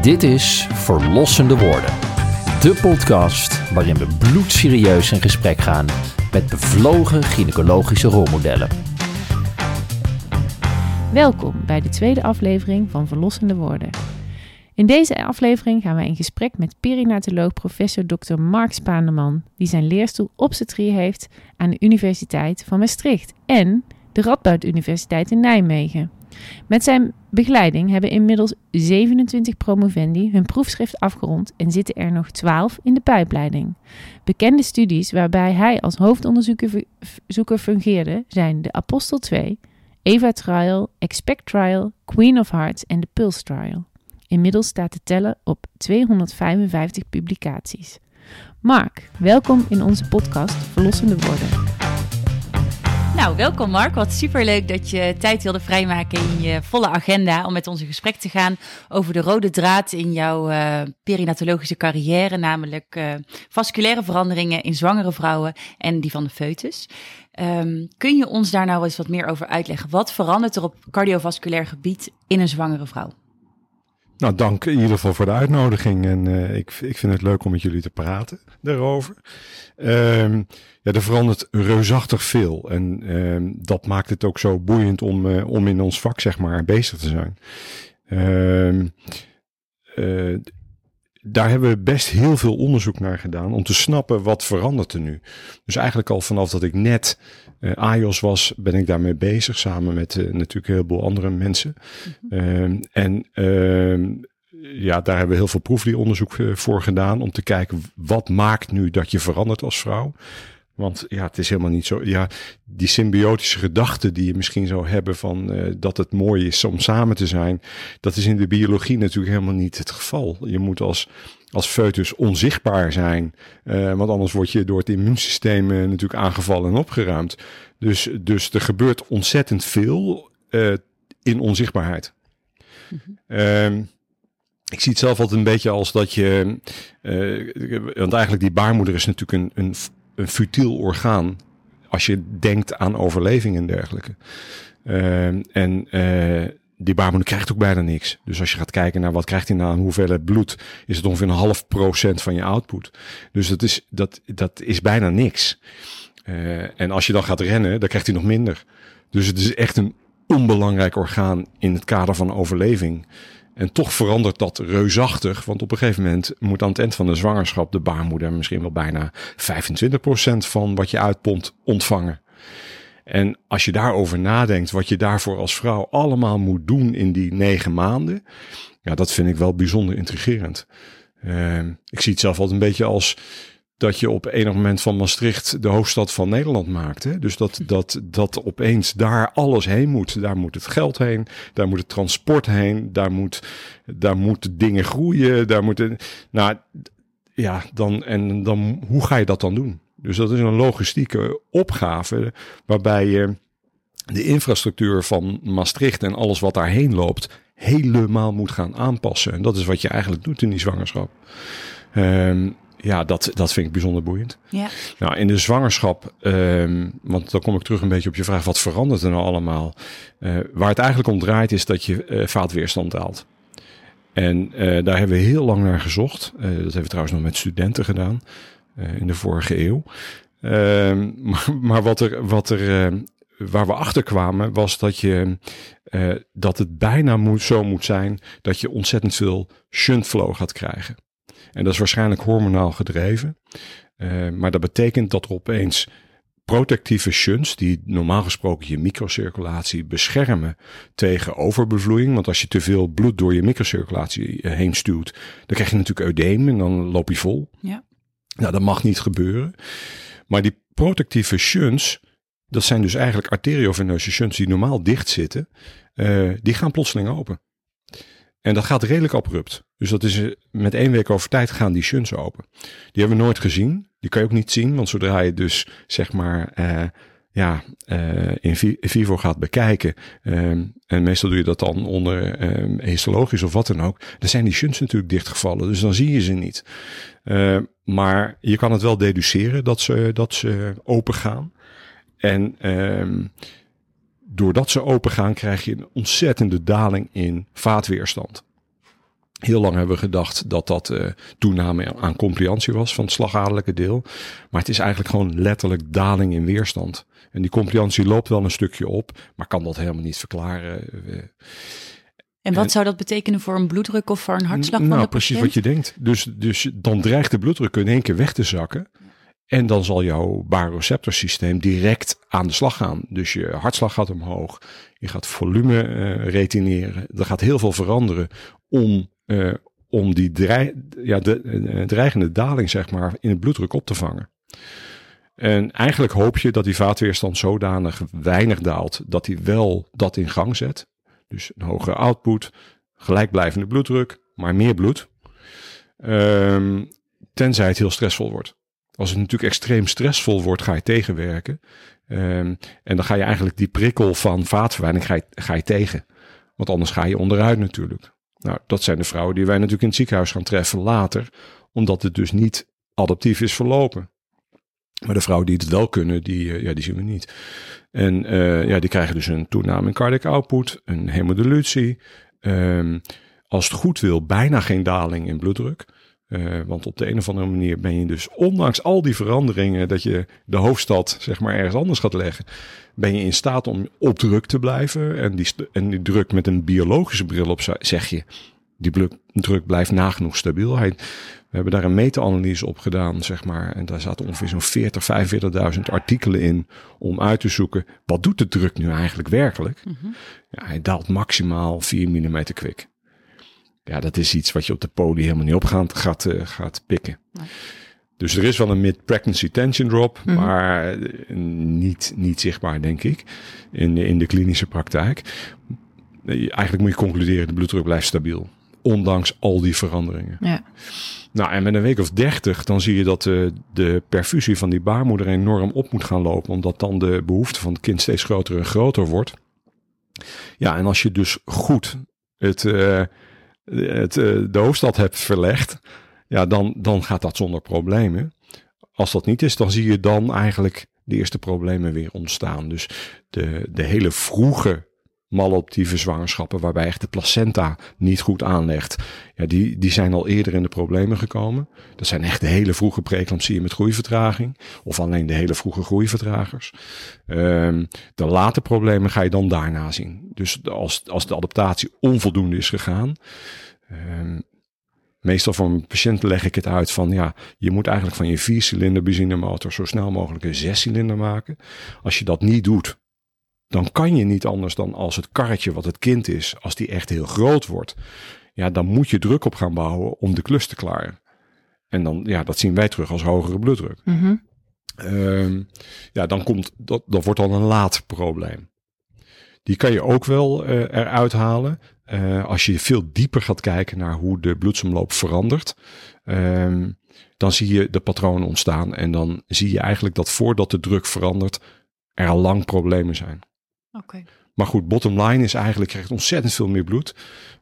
Dit is Verlossende Woorden. De podcast waarin we bloedserieus in gesprek gaan met bevlogen gynaecologische rolmodellen. Welkom bij de tweede aflevering van Verlossende Woorden. In deze aflevering gaan wij in gesprek met perinatoloog professor Dr. Mark Spaanderman, die zijn leerstoel obstetrie heeft aan de Universiteit van Maastricht en de Radboud Universiteit in Nijmegen. Met zijn begeleiding hebben inmiddels 27 promovendi hun proefschrift afgerond en zitten er nog 12 in de pijpleiding. Bekende studies waarbij hij als hoofdonderzoeker fungeerde zijn de Apostel 2, Eva Trial, Expect Trial, Queen of Hearts en de Pulse Trial. Inmiddels staat te tellen op 255 publicaties. Mark, welkom in onze podcast Verlossende Woorden. Nou, welkom Mark. Wat superleuk dat je tijd wilde vrijmaken in je volle agenda om met ons in gesprek te gaan over de rode draad in jouw uh, perinatologische carrière, namelijk uh, vasculaire veranderingen in zwangere vrouwen en die van de foetus. Um, kun je ons daar nou eens wat meer over uitleggen? Wat verandert er op cardiovasculair gebied in een zwangere vrouw? Nou, dank in ieder geval voor de uitnodiging. En uh, ik, ik vind het leuk om met jullie te praten daarover. Um, ja, er verandert reusachtig veel. En um, dat maakt het ook zo boeiend om, uh, om in ons vak, zeg maar, bezig te zijn. Um, daar hebben we best heel veel onderzoek naar gedaan om te snappen wat verandert er nu. Dus eigenlijk al vanaf dat ik net uh, AIOS was, ben ik daarmee bezig, samen met uh, natuurlijk een heleboel andere mensen. Mm -hmm. en ja, daar hebben we heel veel proefdieronderzoek voor gedaan om te kijken wat maakt nu dat je verandert als vrouw. Want ja, het is helemaal niet zo. Ja, die symbiotische gedachte die je misschien zou hebben van uh, dat het mooi is om samen te zijn, dat is in de biologie natuurlijk helemaal niet het geval. Je moet als, als foetus onzichtbaar zijn, uh, want anders word je door het immuunsysteem uh, natuurlijk aangevallen en opgeruimd. Dus, dus er gebeurt ontzettend veel in onzichtbaarheid. Mm -hmm. Ik zie het zelf altijd een beetje als dat je. Uh, want eigenlijk die baarmoeder is natuurlijk een, een, een futiel orgaan. Als je denkt aan overleving en dergelijke. Uh, en uh, die baarmoeder krijgt ook bijna niks. Dus als je gaat kijken naar wat krijgt hij nou aan hoeveelheid bloed, is het ongeveer een half procent van je output. Dus dat is, dat, dat is bijna niks. Uh, en als je dan gaat rennen, dan krijgt hij nog minder. Dus het is echt een onbelangrijk orgaan in het kader van overleving. En toch verandert dat reusachtig, want op een gegeven moment moet aan het eind van de zwangerschap de baarmoeder misschien wel bijna 25% van wat je uitpompt ontvangen. En als je daarover nadenkt, wat je daarvoor als vrouw allemaal moet doen in die negen maanden, ja, dat vind ik wel bijzonder intrigerend. Uh, ik zie het zelf altijd een beetje als dat je op enig moment van Maastricht de hoofdstad van Nederland maakt. Hè? Dus dat, dat, dat opeens daar alles heen moet. Daar moet het geld heen, daar moet het transport heen, daar moet, daar moeten dingen groeien. Daar moeten, nou ja, dan, en dan, hoe ga je dat dan doen? Dus dat is een logistieke opgave waarbij je de infrastructuur van Maastricht en alles wat daarheen loopt helemaal moet gaan aanpassen. En dat is wat je eigenlijk doet in die zwangerschap. Um, ja, dat, dat vind ik bijzonder boeiend. Ja. Nou, in de zwangerschap, um, want dan kom ik terug een beetje op je vraag, wat verandert er nou allemaal? Uh, waar het eigenlijk om draait is dat je uh, vaatweerstand daalt. En uh, daar hebben we heel lang naar gezocht. dat hebben we trouwens nog met studenten gedaan in de vorige eeuw. Ehm, maar, maar, wat er, wat er waar we achter kwamen, was dat, je, dat het bijna moet, zo moet zijn dat je ontzettend veel shunt flow gaat krijgen. En dat is waarschijnlijk hormonaal gedreven. Uh, maar dat betekent dat er opeens protectieve shunts, die normaal gesproken je microcirculatie beschermen tegen overbevloeiing. Want als je te veel bloed door je microcirculatie eh, heen stuwt, dan krijg je natuurlijk eudeem en dan loop je vol. Ja. Nou, dat mag niet gebeuren. Maar die protectieve shunts, dat zijn dus eigenlijk arterioveneuze shunts die normaal dicht zitten, uh, die gaan plotseling open. En dat gaat redelijk abrupt. Dus dat is eh, met één week over tijd gaan die shunts open. Die hebben we nooit gezien. Die kan je ook niet zien, want zodra je dus zeg maar uh, ja, uh, in vivo gaat bekijken, en meestal doe je dat dan onder um, histologisch of wat dan ook, dan zijn die shunts natuurlijk dichtgevallen, dus dan zie je ze niet. Maar je kan het wel deduceren dat ze, dat ze open gaan. En um, doordat ze open gaan, krijg je een ontzettende daling in vaatweerstand. Heel lang hebben we gedacht dat dat uh, toename aan compliantie was van het slagadelijke deel. Maar het is eigenlijk gewoon letterlijk daling in weerstand. En die compliantie loopt wel een stukje op, maar kan dat helemaal niet verklaren. En wat zou dat betekenen voor een bloeddruk of voor een hartslag? Nou, precies wat je denkt. Dus, dus dan dreigt de bloeddruk in één keer weg te zakken. En dan zal jouw baroreceptorsysteem direct aan de slag gaan. Dus je hartslag gaat omhoog. Je gaat volume uh, retineren. Er gaat heel veel veranderen om, uh, om die ja, de, uh, dreigende daling zeg maar, in het bloeddruk op te vangen. En eigenlijk hoop je dat die vaatweerstand zodanig weinig daalt dat hij wel dat in gang zet. Dus een hogere output, gelijkblijvende bloeddruk, maar meer bloed. Um, tenzij het heel stressvol wordt. Als het natuurlijk extreem stressvol wordt, ga je tegenwerken. Um, en dan ga je eigenlijk die prikkel van vaatverwijding ga je, tegen. Want anders ga je onderuit natuurlijk. Nou, dat zijn de vrouwen die wij natuurlijk in het ziekenhuis gaan treffen later. Omdat het dus niet adaptief is verlopen. Maar de vrouwen die het wel kunnen, die, uh, ja, die zien we niet. En uh, ja, die krijgen dus een toename in cardiac output, een hemodilutie. Um, als het goed wil, bijna geen daling in bloeddruk. Uh, want op de een of andere manier ben je dus, ondanks al die veranderingen, dat je de hoofdstad zeg maar ergens anders gaat leggen, ben je in staat om op druk te blijven. En die, en die druk met een biologische bril op, zeg je, die druk blijft nagenoeg stabiel. Hij, we hebben daar een meta-analyse op gedaan, zeg maar. En daar zaten ongeveer zo'n 40, 45.000 artikelen in om uit te zoeken, wat doet de druk nu eigenlijk werkelijk? Mm -hmm. ja, hij daalt maximaal 4 mm kwik. Ja, dat is iets wat je op de poli helemaal niet op gaat, gaat, uh, gaat pikken. Nee. Dus er is wel een mid-pregnancy tension drop, mm -hmm. maar niet, niet zichtbaar, denk ik, in de, in de klinische praktijk. Eigenlijk moet je concluderen, de bloeddruk blijft stabiel. Ondanks al die veranderingen. Ja. Nou, en met een week of dertig, dan zie je dat de, de perfusie van die baarmoeder enorm op moet gaan lopen. Omdat dan de behoefte van het kind steeds groter en groter wordt. Ja, en als je dus goed het, uh, het, uh, de hoofdstad hebt verlegd, ja, dan, dan gaat dat zonder problemen. Als dat niet is, dan zie je dan eigenlijk de eerste problemen weer ontstaan. Dus de, de hele vroege maloptieve zwangerschappen, waarbij echt de placenta niet goed aanlegt. Ja, die, die zijn al eerder in de problemen gekomen. Dat zijn echt de hele vroege preeclampsieën met groeivertraging. Of alleen de hele vroege groeivertragers. Um, de late problemen ga je dan daarna zien. Dus als, als de adaptatie onvoldoende is gegaan. Um, Meestal voor een patiënt leg ik het uit van ja, je moet eigenlijk van je viercilinder benzinemotor zo snel mogelijk een zescilinder maken. Als je dat niet doet, dan kan je niet anders dan als het karretje wat het kind is, als die echt heel groot wordt, ja, dan moet je druk op gaan bouwen om de klus te klaren. En dan, ja, dat zien wij terug als hogere bloeddruk. Mm -hmm. um, ja, dan komt, dat, dat wordt dan een laat probleem. Die kan je ook wel uh, eruit halen uh, als je veel dieper gaat kijken naar hoe de bloedsomloop verandert. Um, dan zie je de patronen ontstaan en dan zie je eigenlijk dat voordat de druk verandert, er al lang problemen zijn. Maar goed, bottom line is eigenlijk, krijgt ontzettend veel meer bloed.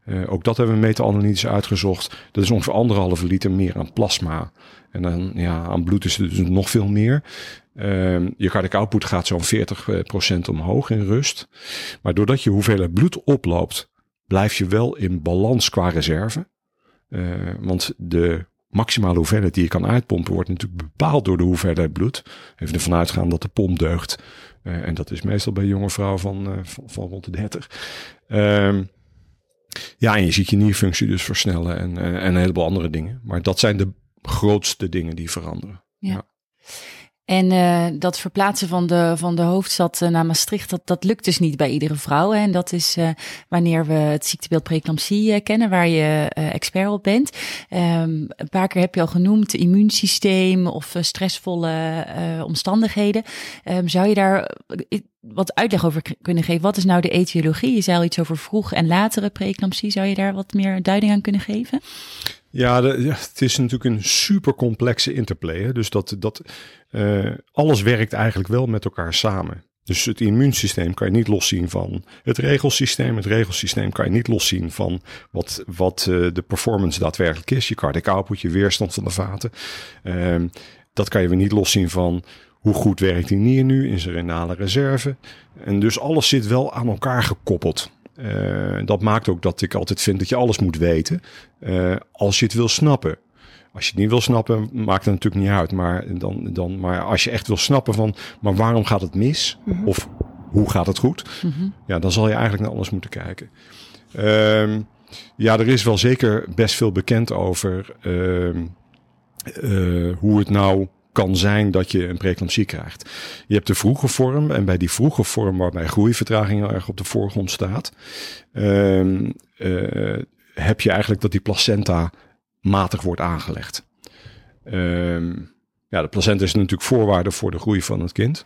Uh, ook dat hebben we meta-analytisch uitgezocht. Dat is ongeveer anderhalve liter meer aan plasma. En dan ja, aan bloed is er dus nog veel meer. Uh, je cardiac output gaat zo'n 40% omhoog in rust. Maar doordat je hoeveelheid bloed oploopt, blijf je wel in balans qua reserve. Uh, want de maximale hoeveelheid die je kan uitpompen wordt natuurlijk bepaald door de hoeveelheid bloed. Even ervan uitgaan dat de pomp deugt. Uh, en dat is meestal bij jonge vrouwen van, uh, van, van, rond de 30. Um, ja, en je ziet je nierfunctie dus versnellen en, en een heleboel andere dingen. Maar dat zijn de grootste dingen die veranderen. Ja. ja. En uh, dat verplaatsen van de, van de hoofdstad naar Maastricht, dat, dat lukt dus niet bij iedere vrouw. Hè? En dat is uh, wanneer we het ziektebeeld preeclampsie kennen, waar je expert op bent. Um, een paar keer heb je al genoemd, immuunsysteem of stressvolle omstandigheden. Um, zou je daar wat uitleg over kunnen geven? Wat is nou de etiologie? Je zei al iets over vroeg en latere preeclampsie. Zou je daar wat meer duiding aan kunnen geven? Ja, de, ja, het is natuurlijk een super complexe interplay. Dus dat, dat uh, alles werkt eigenlijk wel met elkaar samen. Dus het immuunsysteem kan je niet loszien van het regelsysteem. Het regelsysteem kan je niet loszien van wat, wat uh, de performance daadwerkelijk is. Je cardiac output, je weerstand van de vaten. Uh, dat kan je weer niet loszien van hoe goed werkt die nier nu in zijn renale reserve. En dus alles zit wel aan elkaar gekoppeld. Uh, dat maakt ook dat ik altijd vind dat je alles moet weten. Uh, als je het wil snappen. Als je het niet wil snappen, maakt het natuurlijk niet uit. Maar, dan, dan, maar als je echt wil snappen van, maar waarom gaat het mis? Mm -hmm. Of hoe gaat het goed? Mm -hmm. Ja, dan zal je eigenlijk naar alles moeten kijken. Uh, ja, er is wel zeker best veel bekend over uh, hoe het nou kan zijn dat je een preeclampsie krijgt. Je hebt de vroege vorm en bij die vroege vorm waarbij groeivertraging heel erg op de voorgrond staat, uh, uh, heb je eigenlijk dat die placenta matig wordt aangelegd. Uh, ja, de placenta is natuurlijk voorwaarde voor de groei van het kind.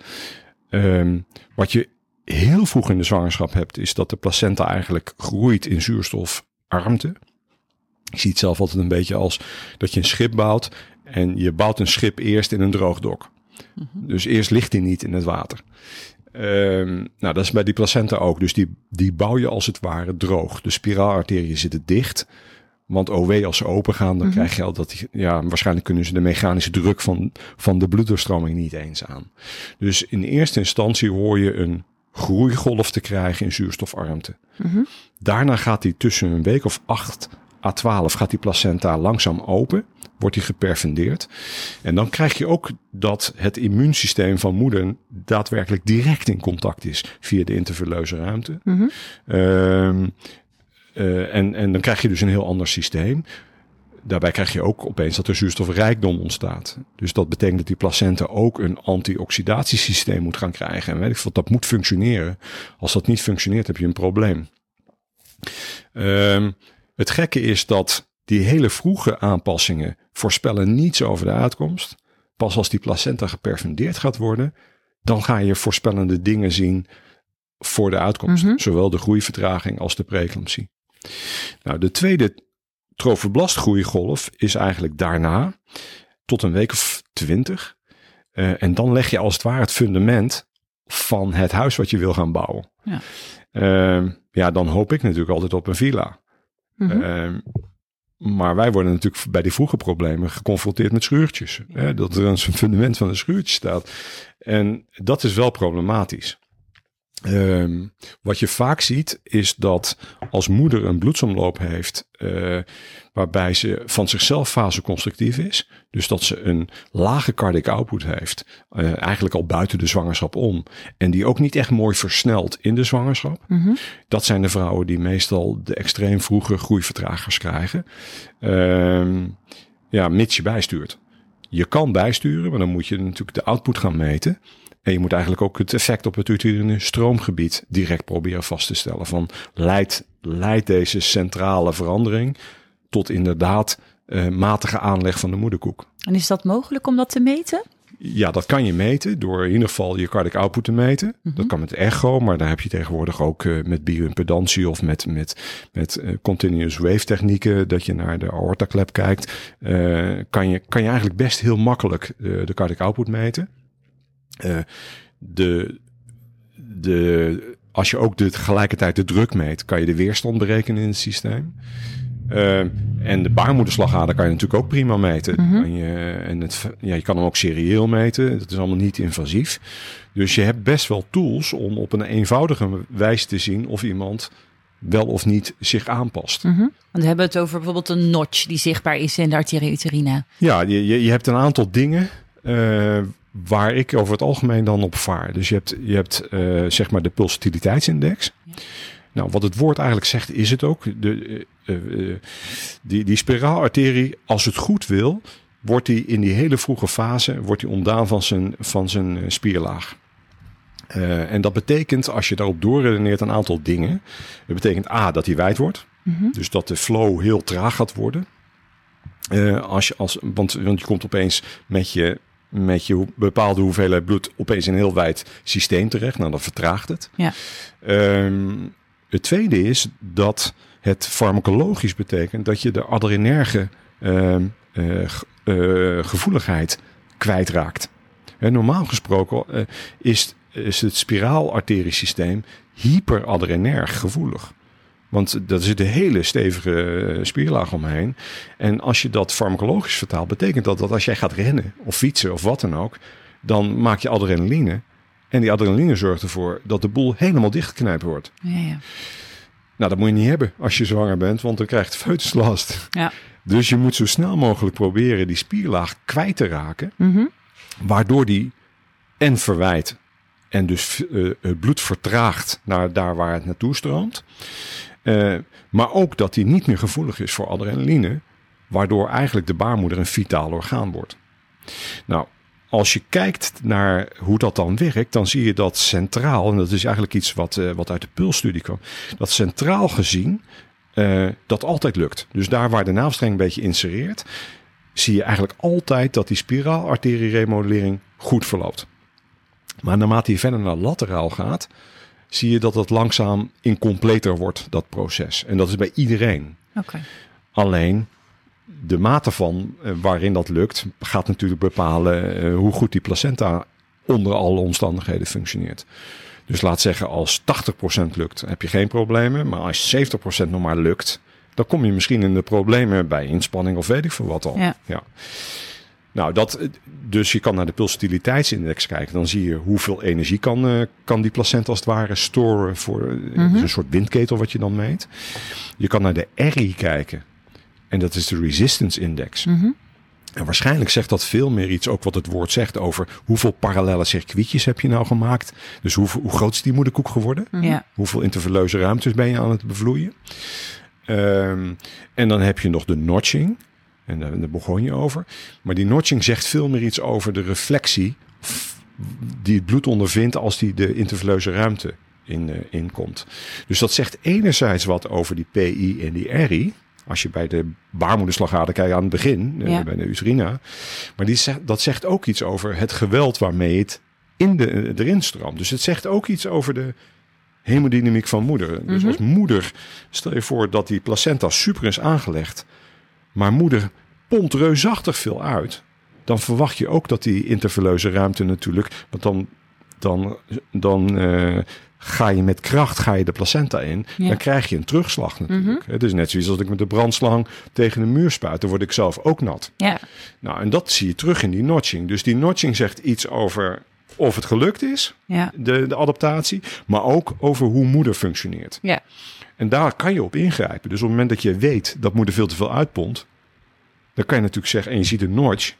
Um, wat je heel vroeg in de zwangerschap hebt, is dat de placenta eigenlijk groeit in zuurstofarmte. Ik zie het zelf altijd een beetje als dat je een schip bouwt en je bouwt een schip eerst in een droogdok. Mm -hmm. Dus eerst ligt hij niet in het water. Um, nou, dat is bij die placenta ook. Dus die, die bouw je als het ware droog. De spiraalarteriën zitten dicht. Want OW, als ze open gaan, dan mm -hmm. krijg je al dat die, ja, waarschijnlijk kunnen ze de mechanische druk van, van de bloeddoorstroming niet eens aan. Dus in eerste instantie hoor je een groeigolf te krijgen in zuurstofarmte. Mm -hmm. Daarna gaat die tussen een week of 8 à 12 gaat die placenta langzaam open, wordt die geperfundeerd. En dan krijg je ook dat het immuunsysteem van moeder daadwerkelijk direct in contact is via de intervelleuze ruimte. Mm -hmm. uh, uh, en, en dan krijg je dus een heel ander systeem. Daarbij krijg je ook opeens dat er zuurstofrijkdom ontstaat. Dus dat betekent dat die placenta ook een antioxidatiesysteem moet gaan krijgen. En weet ik veel, dat moet functioneren. Als dat niet functioneert, heb je een probleem. Um, het gekke is dat die hele vroege aanpassingen voorspellen niets over de uitkomst. Pas als die placenta geperfundeerd gaat worden, dan ga je voorspellende dingen zien voor de uitkomst. Mm -hmm. Zowel de groeivertraging als de preeclampsie. Nou, de tweede trofoblastgroeigolf is eigenlijk daarna tot een week of twintig. Uh, en dan leg je als het ware het fundament van het huis wat je wil gaan bouwen. Ja, uh, ja dan hoop ik natuurlijk altijd op een villa. Mm -hmm. uh, maar wij worden natuurlijk bij die vroege problemen geconfronteerd met schuurtjes. Hè, dat er een fundament van een schuurtje staat. En dat is wel problematisch. Um, wat je vaak ziet is dat als moeder een bloedsomloop heeft uh, waarbij ze van zichzelf faseconstructief is, dus dat ze een lage cardiac output heeft, uh, eigenlijk al buiten de zwangerschap om, en die ook niet echt mooi versnelt in de zwangerschap, mm -hmm. dat zijn de vrouwen die meestal de extreem vroege groeivertragers krijgen, uh, ja, mits je bijstuurt. Je kan bijsturen, maar dan moet je natuurlijk de output gaan meten. En je moet eigenlijk ook het effect op het uterine stroomgebied direct proberen vast te stellen. Van leidt, leidt deze centrale verandering tot inderdaad uh, matige aanleg van de moederkoek. En is dat mogelijk om dat te meten? Ja, dat kan je meten door in ieder geval je cardiac output te meten. Mm -hmm. Dat kan met echo, maar daar heb je tegenwoordig ook uh, met bioimpedantie of met, met, met uh, continuous wave technieken, dat je naar de aortaklep kijkt. Uh, kan, je, kan je eigenlijk best heel makkelijk de cardiac output meten. Uh, de, de, als je ook de, tegelijkertijd de druk meet, kan je de weerstand berekenen in het systeem. Uh, en de baarmoederslagader kan je natuurlijk ook prima meten. Mm -hmm. je, en het, ja, je kan hem ook serieel meten. Dat is allemaal niet invasief. Dus je hebt best wel tools om op een eenvoudige wijze te zien of iemand wel of niet zich aanpast. Mm -hmm. Want we hebben het over bijvoorbeeld een notch die zichtbaar is in de arteria uterina. Ja, je, je, je hebt een aantal dingen uh, waar ik over het algemeen dan op vaar. Dus je hebt, je hebt uh, zeg maar de pulsatiliteitsindex. Ja. Nou, wat het woord eigenlijk zegt, is het ook. De, uh, uh, die, die spiraalarterie, als het goed wil, wordt die in die hele vroege fase wordt die ontdaan van zijn, van zijn spierlaag. En dat betekent, als je daarop doorredeneert, een aantal dingen. Dat betekent A, dat hij wijd wordt. Mm -hmm. Dus dat de flow heel traag gaat worden. Als je, als, want, want je komt opeens met je met je bepaalde hoeveelheid bloed opeens in een heel wijd systeem terecht. Nou, dan vertraagt het. Ja. Um, het tweede is dat het farmacologisch betekent dat je de adrenerge uh, uh, uh, gevoeligheid kwijtraakt. En normaal gesproken uh, is, is het spiraalarteriesysteem hyperadrenerg gevoelig. Want er zit een hele stevige spierlaag omheen. En als je dat farmacologisch vertaalt, betekent dat dat als jij gaat rennen of fietsen of wat dan ook, dan maak je adrenaline. En die adrenaline zorgt ervoor dat de boel helemaal dichtgeknijpt wordt. Ja, ja. Nou, dat moet je niet hebben als je zwanger bent, want dan krijgt de foetus last. Ja. Dus je moet zo snel mogelijk proberen die spierlaag kwijt te raken, Mhm. waardoor die en verwijt en dus eh, het bloed vertraagt naar daar waar het naartoe stroomt. Eh, maar ook dat die niet meer gevoelig is voor adrenaline, waardoor eigenlijk de baarmoeder een vitaal orgaan wordt. Nou, als je kijkt naar hoe dat dan werkt, dan zie je dat centraal, en dat is eigenlijk iets wat, eh, wat uit de pulsstudie kwam, dat centraal gezien eh, dat altijd lukt. Dus daar waar de navelstreng een beetje insereert, zie je eigenlijk altijd dat die spiraalarteriemodellering goed verloopt. Maar naarmate je verder naar lateraal gaat, zie je dat het langzaam incompleter wordt, dat proces. En dat is bij iedereen. Alleen de mate van eh, waarin dat lukt, gaat natuurlijk bepalen eh, hoe goed die placenta onder alle omstandigheden functioneert. Dus laat zeggen, als 80% lukt, heb je geen problemen. Maar als 70% nog maar lukt, dan kom je misschien in de problemen bij inspanning of weet ik veel wat al. Ja. Nou, dat, dus je kan naar de pulsatiliteitsindex kijken. Dan zie je hoeveel energie kan, eh, kan die placenta als het ware storen. Voor eh, Mhm. dus een soort windketel wat je dan meet. Je kan naar de RI kijken. En dat is de resistance index. Mhm. En waarschijnlijk zegt dat veel meer iets, ook wat het woord zegt, over hoeveel parallele circuitjes heb je nou gemaakt. Dus hoe, hoe groot is die moederkoek geworden? Mhm. Ja. Hoeveel intervalleuze ruimtes ben je aan het bevloeien? Ehm, en dan heb je nog de notching. En daar, daar begon je over. Maar die notching zegt veel meer iets over de reflectie die het bloed ondervindt als die de intervalleuze ruimte in, inkomt. Dus dat zegt enerzijds wat over die PI en die RI. Als je bij de baarmoederslagader kijkt aan het begin, eh, bij de uterina. Maar die zegt, dat zegt ook iets over het geweld waarmee het in de, eh, erin stroomt. Dus het zegt ook iets over de hemodynamiek van moeder. Dus Mhm. als moeder, stel je voor dat die placenta super is aangelegd, maar moeder pompt reusachtig veel uit, dan verwacht je ook dat die intervalleuze ruimte natuurlijk, want dan, dan, dan eh, ga je met kracht ga je de placenta in, Ja. dan krijg je een terugslag natuurlijk. Het is net zoiets als ik met de brandslang tegen de muur spuit, dan word ik zelf ook nat. Ja. Nou, en dat zie je terug in die notching. Dus die notching zegt iets over of het gelukt is, Ja. de, de adaptatie, maar ook over hoe moeder functioneert. Ja. En daar kan je op ingrijpen. Dus op het moment dat je weet dat moeder veel te veel uitpompt, dan kan je natuurlijk zeggen, en je ziet een notch,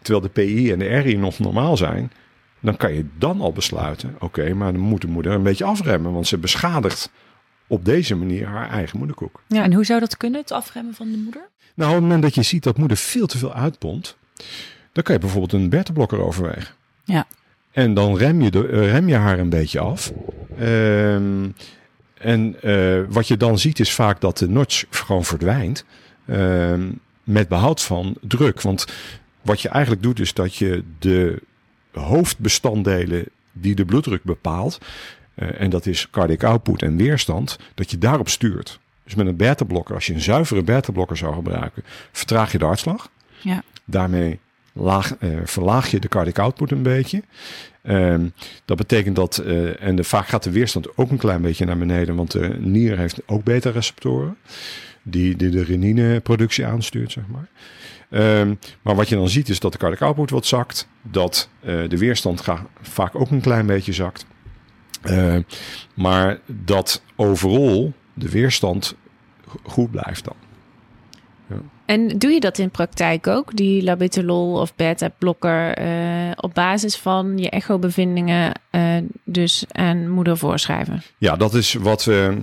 terwijl de PI en de RI nog normaal zijn, dan kan je dan al besluiten, oké, maar dan moet de moeder een beetje afremmen, want ze beschadigt op deze manier haar eigen moederkoek. Ja. En hoe zou dat kunnen, het afremmen van de moeder? Nou, op het moment dat je ziet dat moeder veel te veel uitpompt, dan kan je bijvoorbeeld een beta-blokker overwegen. Ja. En dan rem je, de, eh, rem je haar een beetje af. Ehm, en eh, wat je dan ziet is vaak dat de notch gewoon verdwijnt. ehm, met behoud van druk. Want wat je eigenlijk doet is dat je de hoofdbestanddelen die de bloeddruk bepaalt. eh, en dat is cardiac output en weerstand. Dat je daarop stuurt. Dus met een beta-blokker, als je een zuivere beta-blokker zou gebruiken, vertraag je de hartslag. Ja. Daarmee laag, eh, verlaag je de cardiac output een beetje. Ehm, dat betekent dat, eh, en de, vaak gaat de weerstand ook een klein beetje naar beneden, want de nier heeft ook beta-receptoren, die, die de renineproductie aanstuurt, zeg maar. Ehm, maar wat je dan ziet is dat de cardiac output wat zakt, dat eh, de weerstand vaak ook een klein beetje zakt. Eh, maar dat overal de weerstand go- goed blijft dan. En doe je dat in praktijk ook, die labetalol of beta-blokker, eh, op basis van je echo-bevindingen eh, dus aan moeder voorschrijven? Ja, dat is wat we.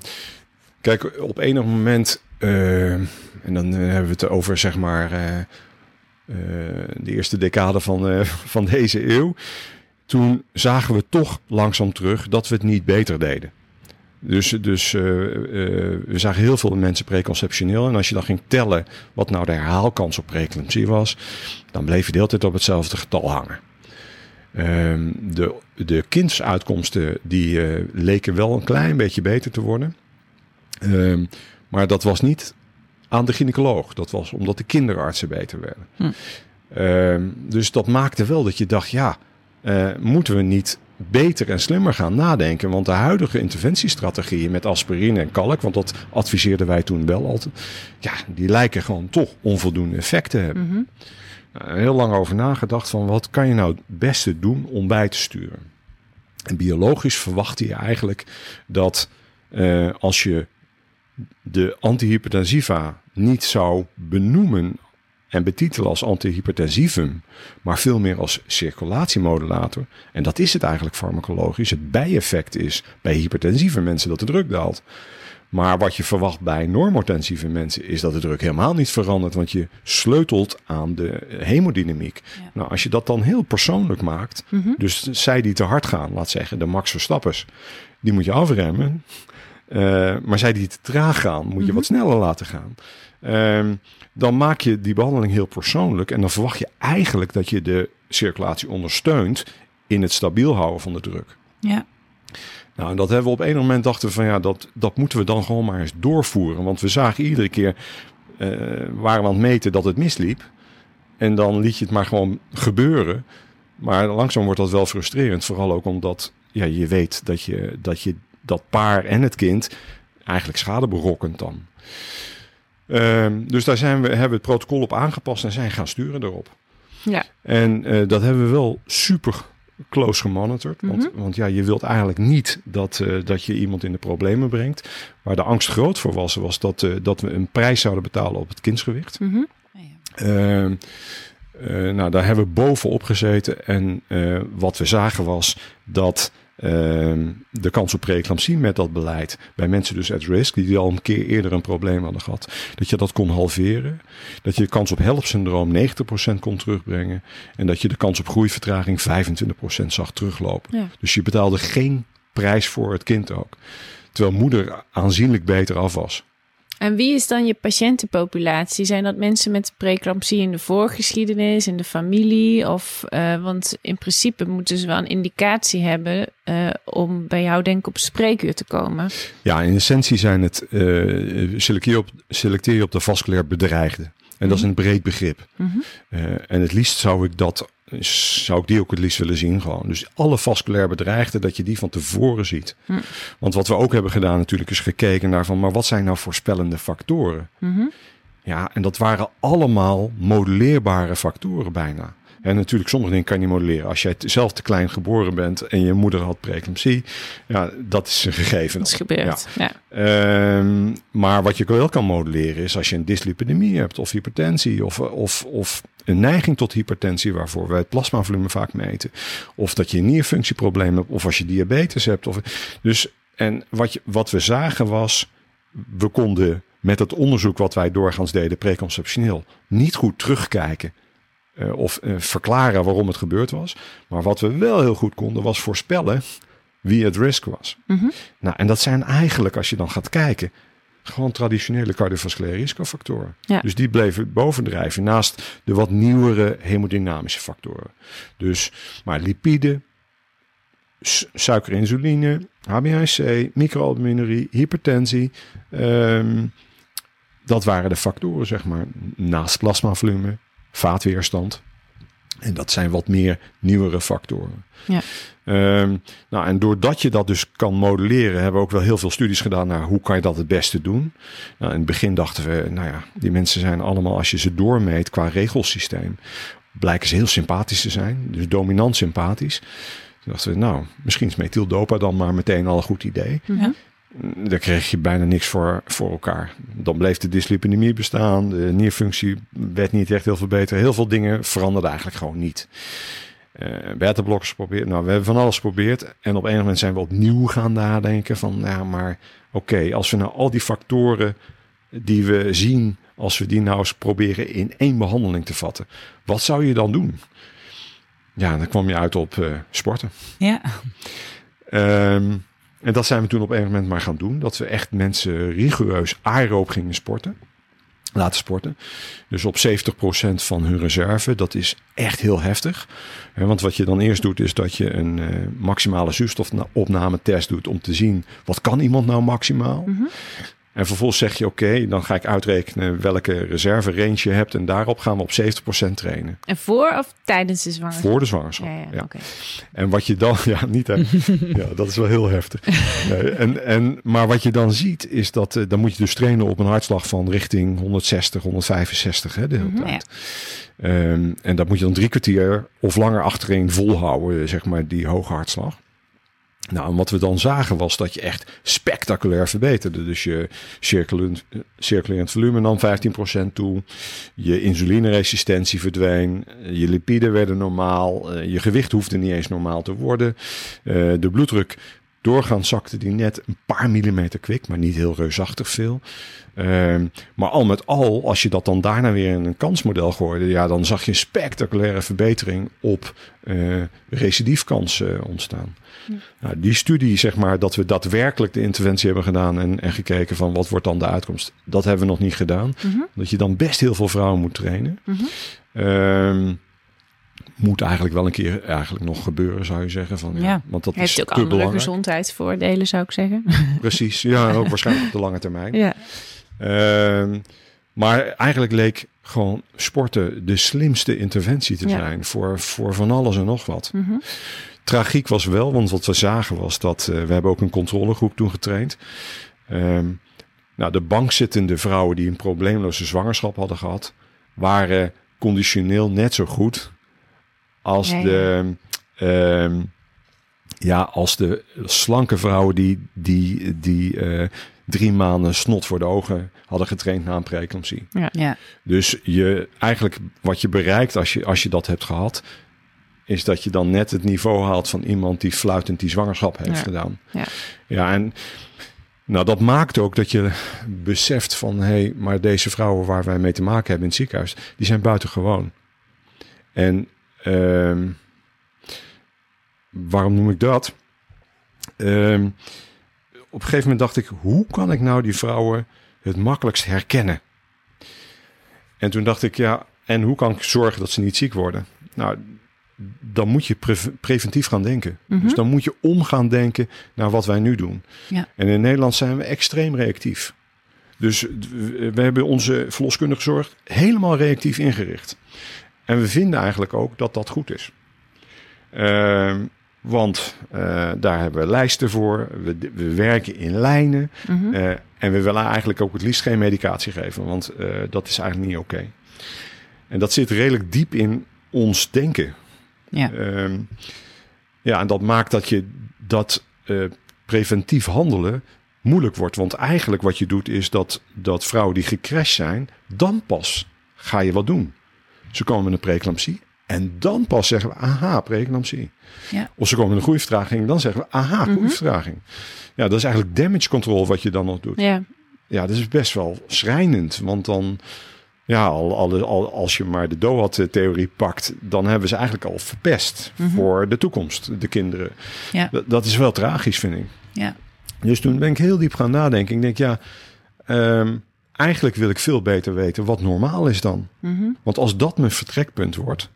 Kijk, op enig moment. eh, en dan eh, hebben we het over, zeg maar. eh, eh, de eerste decade van, eh, van deze eeuw. Toen zagen we toch langzaam terug dat we het niet beter deden. Dus, dus eh, eh, we zagen heel veel mensen preconceptioneel. En als je dan ging tellen wat nou de herhaalkans op preeclampsie was, dan bleef je de hele tijd op hetzelfde getal hangen. Ehm, de, de kindsuitkomsten die eh, leken wel een klein beetje beter te worden. Ehm, maar dat was niet aan de gynaecoloog. Dat was omdat de kinderartsen beter werden. Hm. Ehm, dus dat maakte wel dat je dacht, ja, moeten we niet beter en slimmer gaan nadenken? Want de huidige interventiestrategieën met aspirine en kalk, want dat adviseerden wij toen wel altijd, ja, die lijken gewoon toch onvoldoende effect te hebben. Mhm. Nou, heel lang over nagedacht van wat kan je nou het beste doen om bij te sturen. En biologisch verwachtte je eigenlijk dat eh, als je de antihypertensiva niet zou benoemen en betitelen als antihypertensivum, maar veel meer als circulatiemodulator. En dat is het eigenlijk farmacologisch. Het bijeffect is bij hypertensieve mensen dat de druk daalt. Maar wat je verwacht bij normotensieve mensen is dat de druk helemaal niet verandert, want je sleutelt aan de hemodynamiek. Ja. Nou, als je dat dan heel persoonlijk maakt, Mhm. dus zij die te hard gaan, laat zeggen de Max Verstappers, die moet je afremmen. Eh, maar zij die te traag gaan, moet je Mhm. wat sneller laten gaan. Ehm, dan maak je die behandeling heel persoonlijk en dan verwacht je eigenlijk dat je de circulatie ondersteunt in het stabiel houden van de druk. Ja. Nou, en dat hebben we op een moment dachten van ja, dat, dat moeten we dan gewoon maar eens doorvoeren. Want we zagen iedere keer, eh, waren we aan het meten dat het misliep. En dan liet je het maar gewoon gebeuren. Maar langzaam wordt dat wel frustrerend. Vooral ook omdat ja, je weet dat je, dat je dat paar en het kind eigenlijk schade berokkent dan. Ehm, dus daar zijn we, hebben we het protocol op aangepast en zijn gaan sturen erop. Ja. En eh, dat hebben we wel super close gemonitord. Want, Mhm. want ja, je wilt eigenlijk niet dat, eh, dat je iemand in de problemen brengt. Waar de angst groot voor was, was dat, eh, dat we een prijs zouden betalen op het kindsgewicht. Ehm, eh, nou, daar hebben we bovenop gezeten. En wat we zagen was dat de kans op preeclampsie met dat beleid bij mensen dus at risk, die al een keer eerder een probleem hadden gehad, dat je dat kon halveren. Dat je de kans op helpsyndroom 90% kon terugbrengen. En dat je de kans op groeivertraging 25% zag teruglopen. Ja. Dus je betaalde geen prijs voor het kind ook. Terwijl moeder aanzienlijk beter af was. En wie is dan je patiëntenpopulatie? Zijn dat mensen met preeclampsie in de voorgeschiedenis, in de familie? Of, eh, want in principe moeten ze wel een indicatie hebben eh, om bij jou denk ik op spreekuur te komen. Ja, in essentie zijn het eh selecteer, op, selecteer je op de vasculair bedreigde. En dat is een breed begrip. Mhm. En het liefst zou ik dat, zou ik die ook het liefst willen zien gewoon. Dus alle vasculair bedreigden, dat je die van tevoren ziet. Hm. Want wat we ook hebben gedaan natuurlijk is gekeken naar van, maar wat zijn nou voorspellende factoren? Mhm. Ja, en dat waren allemaal modelleerbare factoren bijna. En natuurlijk, sommige dingen kan je niet modelleren. Als jij zelf te klein geboren bent en je moeder had preeclampsie, ja, dat is een gegeven. Dat is gebeurd. Ja. Ehm, maar wat je wel kan modelleren is als je een dyslipidemie hebt of hypertensie of, of, of een neiging tot hypertensie waarvoor wij het plasmavolume vaak meten. Of dat je een nierfunctieprobleem hebt of als je diabetes hebt. Of, dus, en wat, je, wat we zagen was, we konden met het onderzoek wat wij doorgaans deden preconceptioneel niet goed terugkijken. Eh, of eh, verklaren waarom het gebeurd was. Maar wat we wel heel goed konden was voorspellen wie het risk was. Mhm. Nou, en dat zijn eigenlijk, als je dan gaat kijken, gewoon traditionele cardiovasculaire risicofactoren. Ja. Dus die bleven bovendrijven naast de wat nieuwere hemodynamische factoren. Dus, maar lipide, su- suiker, insuline, HbA1c, microalbuminurie, hypertensie. ehm, dat waren de factoren, zeg maar, naast plasmavolume, vaatweerstand. En dat zijn wat meer nieuwere factoren. Ja. Ehm, nou, en doordat je dat dus kan modelleren, hebben we ook wel heel veel studies gedaan naar hoe kan je dat het beste doen. Nou, in het begin dachten we, nou ja, die mensen zijn allemaal, als je ze doormeet qua regelsysteem, blijken ze heel sympathisch te zijn. Dus dominant sympathisch. Toen dachten we, nou, misschien is methyldopa dan maar meteen al een goed idee. Mhm. Daar kreeg je bijna niks voor, voor elkaar. Dan bleef de dyslipidemie bestaan. De nierfunctie werd niet echt heel veel beter. Heel veel dingen veranderden eigenlijk gewoon niet. Eh beta-blokkers geprobeerd. Nou, we hebben van alles geprobeerd. En op een moment zijn we opnieuw gaan nadenken van... Ja, maar oké, als we nou al die factoren die we zien... als we die nou eens proberen in één behandeling te vatten... wat zou je dan doen? Ja, dan kwam je uit op eh, sporten. Ja. Ehm, en dat zijn we toen op een moment maar gaan doen. Dat we echt mensen rigoureus aeroop gingen sporten. Laten sporten. Dus op 70% van hun reserve. Dat is echt heel heftig. Want wat je dan eerst doet is dat je een eh, maximale zuurstofopname-test doet. Om te zien wat kan iemand nou maximaal. Mhm. En vervolgens zeg je oké, dan ga ik uitrekenen welke reserve range je hebt. En daarop gaan we op 70% trainen. En voor of tijdens de zwangerschap? Voor de zwangerschap. Ja, ja, Ja. oké. En wat je dan, ja, niet hè. ja, dat is wel heel heftig. Nee, en, en, maar wat je dan ziet, is dat eh, dan moet je dus trainen op een hartslag van richting 160, 165 hè, de hele Mhm. tijd. Ehm, en dat moet je dan drie kwartier of langer achterin volhouden, zeg maar, die hoge hartslag. Nou, en wat we dan zagen was dat je echt spectaculair verbeterde. Dus je circulerend, volume nam 15% toe. Je insulineresistentie verdween. Je lipiden werden normaal. eh, Je gewicht hoefde niet eens normaal te worden. Eh, De bloeddruk doorgaans zakte die net een paar millimeter kwik, maar niet heel reusachtig veel. Ehm, maar al met al, als je dat dan daarna weer in een kansmodel gooide, ja, dan zag je een spectaculaire verbetering op eh recidiefkans eh, Nou, die studie, zeg maar, dat we daadwerkelijk de interventie hebben gedaan en, en gekeken van wat wordt dan de uitkomst, dat hebben we nog niet gedaan. Mhm. Dat je dan best heel veel vrouwen moet trainen. Mhm. Ehm, moet eigenlijk wel een keer eigenlijk nog gebeuren, zou je zeggen. Van, ja. Ja. Want dat Heeft is ook te andere belangrijk. gezondheidsvoordelen, zou ik zeggen. Precies, ja, ook waarschijnlijk op de lange termijn. ja. Ehm, maar eigenlijk leek gewoon sporten de slimste interventie te Ja. zijn voor, voor van alles en nog wat. Mhm. Tragiek was wel, want wat we zagen was dat eh, we hebben ook een controlegroep toen getraind. Ehm, nou, de bankzittende vrouwen die een probleemloze zwangerschap hadden gehad, waren conditioneel net zo goed als Ja, ja. de ehm, ja, als de slanke vrouwen die, die, die eh, drie maanden snot voor de ogen hadden getraind na een preeclampsie. Ja. Dus je, eigenlijk wat je bereikt als je, als je dat hebt gehad, is dat je dan net het niveau haalt van iemand die fluitend die zwangerschap heeft Ja. gedaan. Ja. ja, en nou, dat maakt ook dat je beseft van, hé, hey, maar deze vrouwen waar wij mee te maken hebben in het ziekenhuis, die zijn buitengewoon. En ehm, waarom noem ik dat? Ehm, op een gegeven moment dacht ik, hoe kan ik nou die vrouwen het makkelijkst herkennen? En toen dacht ik, ja, en hoe kan ik zorgen dat ze niet ziek worden? Nou, dan moet je pre- preventief gaan denken. Mhm. Dus dan moet je om gaan denken naar wat wij nu doen. Ja. En in Nederland zijn we extreem reactief. Dus we we hebben onze verloskundige zorg helemaal reactief ingericht. En we vinden eigenlijk ook dat dat goed is. Ehm, want eh, daar hebben we lijsten voor. We, we werken in lijnen. Mhm. Eh, en we willen eigenlijk ook het liefst geen medicatie geven, want eh, dat is eigenlijk niet oké. En dat zit redelijk diep in ons denken. Ja. Ehm, ja, en dat maakt dat je dat eh, preventief handelen moeilijk wordt. Want eigenlijk wat je doet is dat, dat vrouwen die gecrashed zijn, dan pas ga je wat doen. Ze komen met een preeclampsie en dan pas zeggen we, aha, preeclampsie. Ja. Of ze komen met een groeivertraging, dan zeggen we, aha, groeivertraging. Ja, dat is eigenlijk damage control wat je dan nog doet. Ja. Ja, dat is best wel schrijnend. Want dan, ja, al, al, al- als je maar de DOAD-theorie pakt, dan hebben ze eigenlijk al verpest voor de toekomst, de kinderen. Ja. Dat, is wel tragisch, vind ik. Ja. Dus toen ben ik heel diep gaan nadenken. Ik denk, ja, ehm, eigenlijk wil ik veel beter weten wat normaal is dan. Mhm. Want als dat mijn vertrekpunt wordt,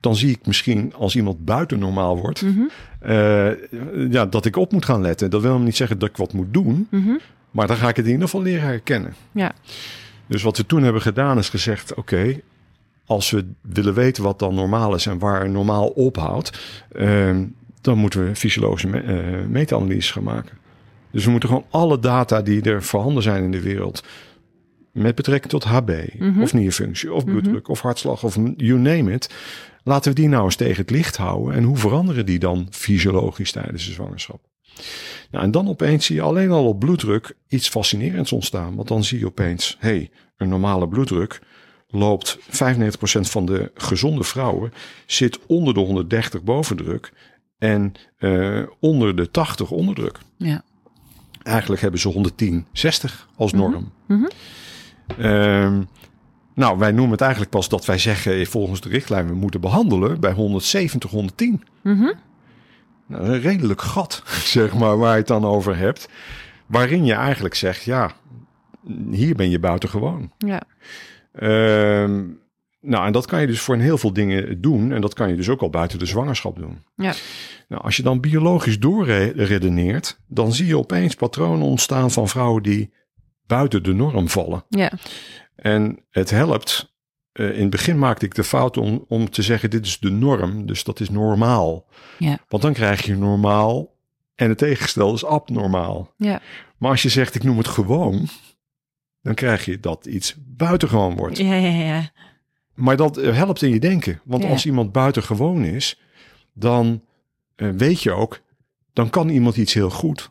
dan zie ik misschien als iemand buiten normaal wordt, Mhm. eh, ja, dat ik op moet gaan letten. Dat wil hem niet zeggen dat ik wat moet doen, Mhm. maar dan ga ik het in ieder geval leren herkennen. Ja. Dus wat we toen hebben gedaan is gezegd: oké, als we willen weten wat dan normaal is en waar normaal ophoudt, ehm, dan moeten we fysiologische me- eh, meta-analyses gaan maken. Dus we moeten gewoon alle data die er voorhanden zijn in de wereld, met betrekking tot HB, Mhm. of nierfunctie, of bloeddruk, of hartslag, of you name it, laten we die nou eens tegen het licht houden. En hoe veranderen die dan fysiologisch tijdens de zwangerschap? Nou, en dan opeens zie je alleen al op bloeddruk iets fascinerends ontstaan. Want dan zie je opeens, hé, hey, een normale bloeddruk loopt 95% van de gezonde vrouwen zit onder de 130 bovendruk en eh, onder de 80 onderdruk. Ja. Eigenlijk hebben ze 110, 60 als norm. Mhm. Ehm, nou, wij noemen het eigenlijk pas dat wij zeggen eh, volgens de richtlijn we moeten behandelen bij 170, 110. Mhm. Nou, een redelijk gat, zeg maar, waar je het dan over hebt. Waarin je eigenlijk zegt, ja, hier ben je buitengewoon. Ja. Ehm, nou, en dat kan je dus voor een heel veel dingen doen. En dat kan je dus ook al buiten de zwangerschap doen. Ja. Nou, als je dan biologisch doorredeneert, dan zie je opeens patronen ontstaan van vrouwen die buiten de norm vallen. Ja. En het helpt. Eh, in het begin maakte ik de fout om, om te zeggen: dit is de norm, dus dat is normaal. Ja. Want dan krijg je normaal en het tegengestelde is abnormaal. Ja. Maar als je zegt: ik noem het gewoon, dan krijg je dat iets buitengewoon wordt. Ja, ja, ja. Maar dat eh, helpt in je denken. Want Ja. als iemand buitengewoon is, dan eh, weet je ook dan kan iemand iets heel goed.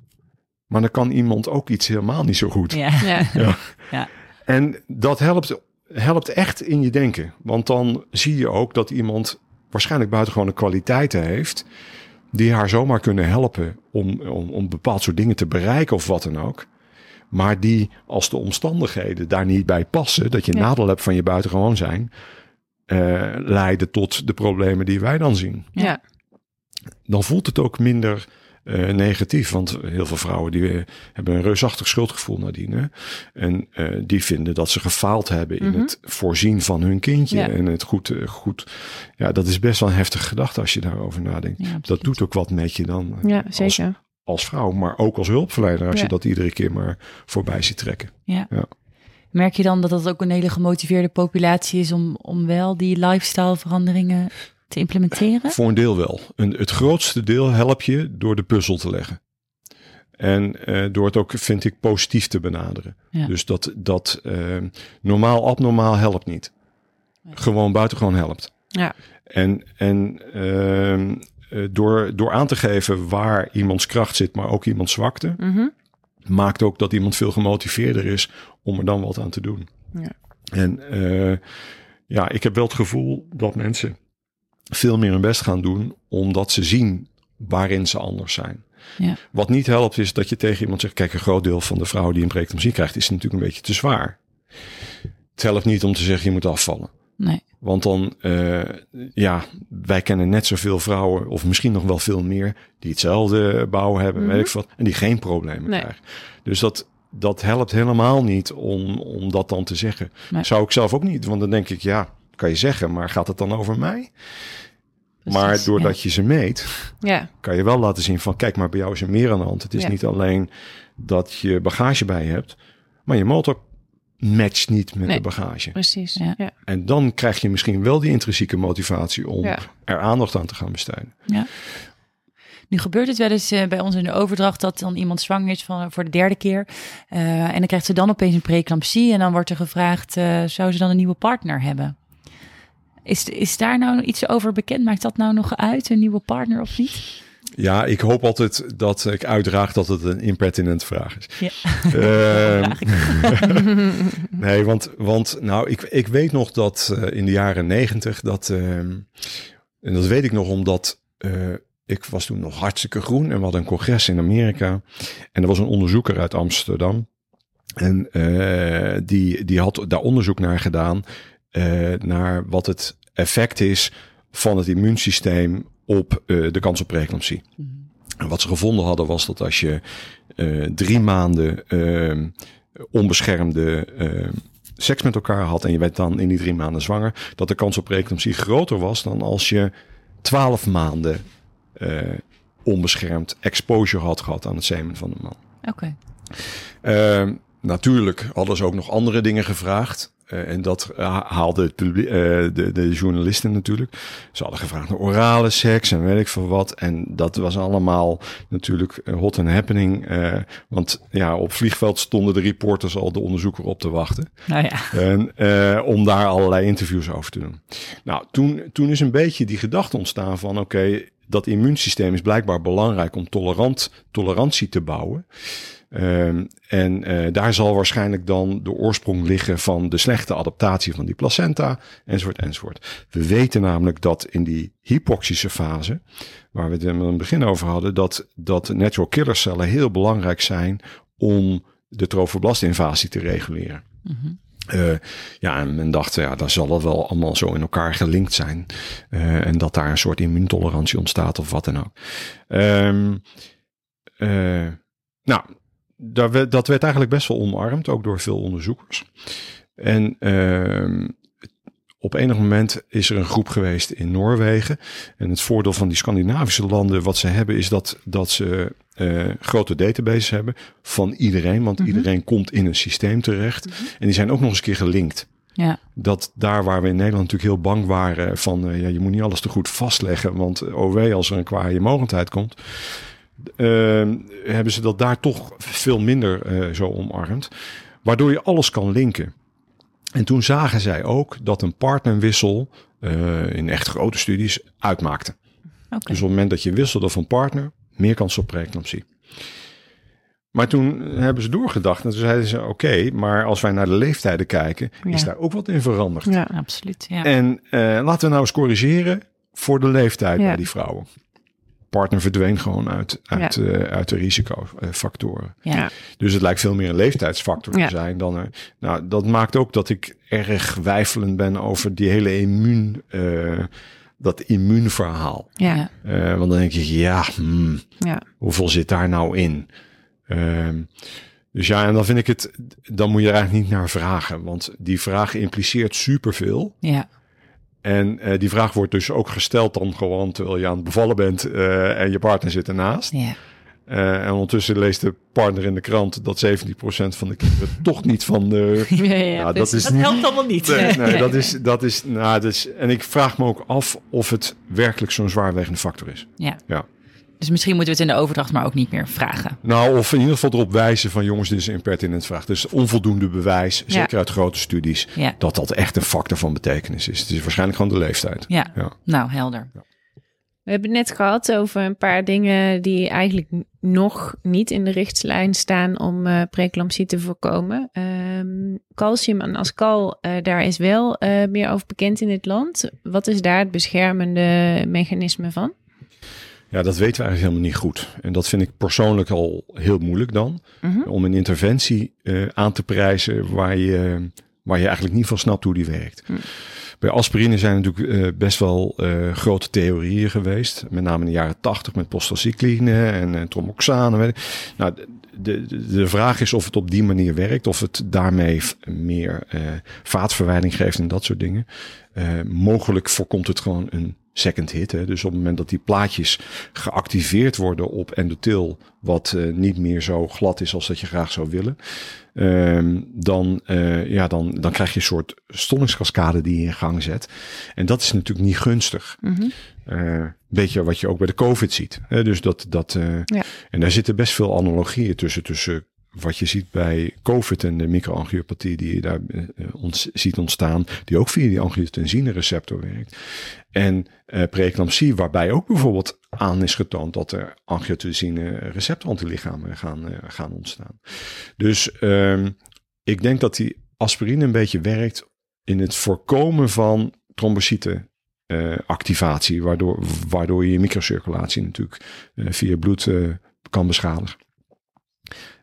Maar dan kan iemand ook iets helemaal niet zo goed. Ja. Ja. En dat helpt, helpt echt in je denken. Want dan zie je ook dat iemand waarschijnlijk buitengewone kwaliteiten heeft. Die haar zomaar kunnen helpen om, om, om bepaald soort dingen te bereiken of wat dan ook. Maar die als de omstandigheden daar niet bij passen. Dat je Ja. nadeel hebt van je buitengewoon zijn. eh, leiden tot de problemen die wij dan zien Ja. dan voelt het ook minder eh, negatief. Want heel veel vrouwen die eh, hebben een reusachtig schuldgevoel nadien. Hè? En eh, die vinden dat ze gefaald hebben in Mhm. het voorzien van hun kindje. Ja. En het goed, goed. Ja, dat is best wel een heftige gedachte als je daarover nadenkt. Ja, dat doet ook wat met je dan. Ja, Als, zeker. als vrouw, maar ook als hulpverlener. Als Ja. je dat iedere keer maar voorbij ziet trekken. Merk je dan dat dat ook een hele gemotiveerde populatie is om, om wel die lifestyle veranderingen te implementeren? Voor een deel wel. Een, het grootste deel help je door de puzzel te leggen. En eh, door het ook, vind ik, positief te benaderen. Ja. Dus dat, dat eh, normaal abnormaal helpt niet. Gewoon buitengewoon helpt. Ja. En, en ehm, eh, door, door aan te geven waar iemands kracht zit, maar ook iemands zwakte, Mhm. maakt ook dat iemand veel gemotiveerder is om er dan wat aan te doen. Ja. En eh, ja, ik heb wel het gevoel dat mensen veel meer hun best gaan doen, omdat ze zien waarin ze anders zijn. Ja. Wat niet helpt is dat je tegen iemand zegt, kijk, een groot deel van de vrouwen die een preeclampsie krijgt, is natuurlijk een beetje te zwaar. Het helpt niet om te zeggen, je moet afvallen. Nee. Want dan, eh, ja, wij kennen net zoveel vrouwen, of misschien nog wel veel meer, die hetzelfde bouw hebben, Mhm. weet ik wat, en die geen problemen Nee. krijgen. Dus dat, dat helpt helemaal niet om, om dat dan te zeggen. Nee. Zou ik zelf ook niet, want dan denk ik, ja, kan je zeggen, maar gaat het dan over mij? maar doordat je ze meet, Ja. kan je wel laten zien van, kijk, maar bij jou is er meer aan de hand. Het is Ja. niet alleen dat je bagage bij je hebt, maar je motor matcht niet met Nee. de bagage. Precies. Ja. Ja. En dan krijg je misschien wel die intrinsieke motivatie om Ja. er aandacht aan te gaan besteden. Nu gebeurt het wel eens eh, bij ons in de overdracht dat dan iemand zwanger is van, voor de derde keer. Eh, en dan krijgt ze dan opeens een preeclampsie en dan wordt er gevraagd, eh, zou ze dan een nieuwe partner hebben? Is, is daar nou iets over bekend? Maakt dat nou nog uit, een nieuwe partner of niet? Ja, ik hoop altijd dat ik uitdraag dat het een impertinent vraag is. Ja. Ehm, nee, want, want nou, ik, ik weet nog dat eh, in de jaren negentig dat, ehm, en dat weet ik nog omdat eh, ik was toen nog hartstikke groen en we hadden een congres in Amerika en er was een onderzoeker uit Amsterdam en eh, die, die had daar onderzoek naar gedaan eh, naar wat het effect is van het immuunsysteem op eh, de kans op preeclampsie. En wat ze gevonden hadden was dat als je eh, drie maanden ehm, onbeschermde ehm, seks met elkaar had en je werd dan in die drie maanden zwanger, dat de kans op preeclampsie groter was dan als je twaalf maanden eh, onbeschermd exposure had gehad aan het semen van de man. Oké. Ehm, natuurlijk hadden ze ook nog andere dingen gevraagd. Eh, en dat ha- haalde het publiek, eh, de, de journalisten natuurlijk. Ze hadden gevraagd naar orale seks en weet ik veel wat. En dat was allemaal natuurlijk eh, hot and happening. eh, want ja, op vliegveld stonden de reporters al de onderzoeker op te wachten. Nou ja. En eh, om daar allerlei interviews over te doen. Nou, toen, toen is een beetje die gedachte ontstaan van oké, dat immuunsysteem is blijkbaar belangrijk om tolerant, tolerantie te bouwen. Ehm, en eh, daar zal waarschijnlijk dan de oorsprong liggen van de slechte adaptatie van die placenta, enzovoort, enzovoort. We weten namelijk dat in die hypoxische fase, waar we het in het begin over hadden, dat, dat natural killer cellen heel belangrijk zijn om de trofoblast-invasie te reguleren. Eh, ja, en men dacht, ja, daar zal het wel allemaal zo in elkaar gelinkt zijn. Eh, en dat daar een soort immuuntolerantie ontstaat of wat dan ook. Ehm, eh, nou, daar werd- dat werd eigenlijk best wel omarmd, ook door veel onderzoekers. En ehm, op enig moment is er een groep geweest in Noorwegen. En het voordeel van die Scandinavische landen, wat ze hebben, is dat, dat ze eh, grote databases hebben van iedereen. Want iedereen komt in een systeem terecht. En die zijn ook nog eens een keer gelinkt. Ja. Dat daar waar we in Nederland natuurlijk heel bang waren van, eh, ja, je moet niet alles te goed vastleggen. Want eh, oh als er een kwaaie mogendheid komt. Eh, hebben ze dat daar toch veel minder eh, zo omarmd. Waardoor je alles kan linken. En toen zagen zij ook dat een partnerwissel eh, in echt grote studies uitmaakte. Dus op het moment dat je wisselde van partner, meer kans op preeclampsie. Maar toen hebben ze doorgedacht en toen zeiden ze: Oké, maar als wij naar de leeftijden kijken, is daar ook wat in veranderd. Ja. Absoluut, ja. En eh, laten we nou eens corrigeren voor de leeftijd Ja. bij die vrouwen. Partner verdween gewoon uit, uit, eh, uit de risicofactoren. ja. Ja. Dus het lijkt veel meer een leeftijdsfactor Ja. te zijn dan er. Nou, dat maakt ook dat ik erg wijfelend ben over die hele immuun, eh, dat immuunverhaal. Ja. Ja. Eh, want dan denk je, ja, hmm, Ja. hoeveel zit daar nou in? Ehm, dus ja, en dan vind ik het, dan moet je er eigenlijk niet naar vragen, want die vraag impliceert superveel. ja. En eh, die vraag wordt dus ook gesteld dan gewoon terwijl je aan het bevallen bent eh, en je partner zit ernaast. ja. Eh, en ondertussen leest de partner in de krant dat 17% van de kinderen toch niet van de. Ja, ja, Ja, dat is Dat niet. helpt allemaal niet. Nee, nee, dat is, dat is, nou, dat is. En ik vraag me ook af of het werkelijk zo'n zwaarwegende factor is. Ja. Ja. Dus misschien moeten we het in de overdracht maar ook niet meer vragen. Nou, of in ieder geval erop wijzen van jongens, dit is een impertinent vraag. Dus onvoldoende bewijs, Ja. zeker uit grote studies, Ja. dat dat echt een factor van betekenis is. Het is waarschijnlijk gewoon de leeftijd. Ja. Ja. Nou, helder. We hebben het net gehad over een paar dingen die eigenlijk nog niet in de richtslijn staan om eh preeclampsie te voorkomen. Ehm, calcium en ascal, eh, daar is wel eh, meer over bekend in het land. Wat is daar het beschermende mechanisme van? Ja, dat weten we eigenlijk helemaal niet goed. En dat vind ik persoonlijk al heel moeilijk dan. Mhm. Om een interventie eh, aan te prijzen waar je, waar je eigenlijk niet van snapt hoe die werkt. Hm. Bij aspirine zijn natuurlijk eh, best wel eh, grote theorieën geweest. Met name in de jaren tachtig met prostacycline en, en tromoxane. Nou, de, de, de vraag is of het op die manier werkt. Of het daarmee meer vaatverwijding geeft en dat soort dingen. Mogelijk voorkomt het gewoon een second hit. Hè? Dus op het moment dat die plaatjes geactiveerd worden op endothel, wat eh, niet meer zo glad is als dat je graag zou willen, ehm, dan, eh, ja, dan, dan krijg je een soort stollingscaskade die je in gang zet. En dat is natuurlijk niet gunstig. Mhm. Eh, beetje wat je ook bij de COVID ziet. Hè? Dus dat, dat, Ja. En daar zitten best veel analogieën tussen, tussen wat je ziet bij COVID en de microangiopathie die je daar eh, ont- ziet ontstaan, die ook via die angiotensine receptor werkt. En eh preeclampsie, waarbij ook bijvoorbeeld aan is getoond dat er angiotensine receptorantilichamen gaan, eh, gaan ontstaan. Dus ehm, ik denk dat die aspirine een beetje werkt in het voorkomen van trombocyten eh, activatie, waardoor, waardoor je microcirculatie natuurlijk eh, via bloed eh, kan beschadigen.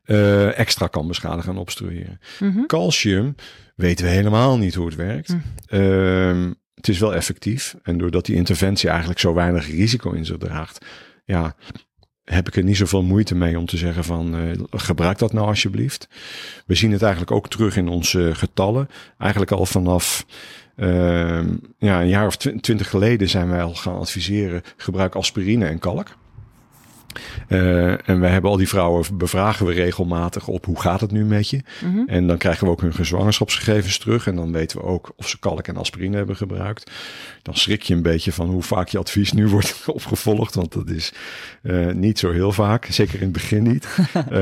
Eh, extra kan beschadigen en obstrueren. Mhm. Calcium weten we helemaal niet hoe het werkt. Hm. Ehm, het is wel effectief. En doordat die interventie eigenlijk zo weinig risico in zich draagt, ja, heb ik er niet zoveel moeite mee om te zeggen van eh, gebruik dat nou alsjeblieft. We zien het eigenlijk ook terug in onze getallen. Eigenlijk al vanaf ehm, ja, een jaar of tw- twintig geleden zijn wij al gaan adviseren gebruik aspirine en kalk. Eh, en wij hebben al die vrouwen bevragen we regelmatig op hoe gaat het nu met je. Mhm. En dan krijgen we ook hun zwangerschapsgegevens terug. En dan weten we ook of ze kalk en aspirine hebben gebruikt. Dan schrik je een beetje van hoe vaak je advies nu wordt opgevolgd. Want dat is eh, niet zo heel vaak. Zeker in het begin niet. Eh,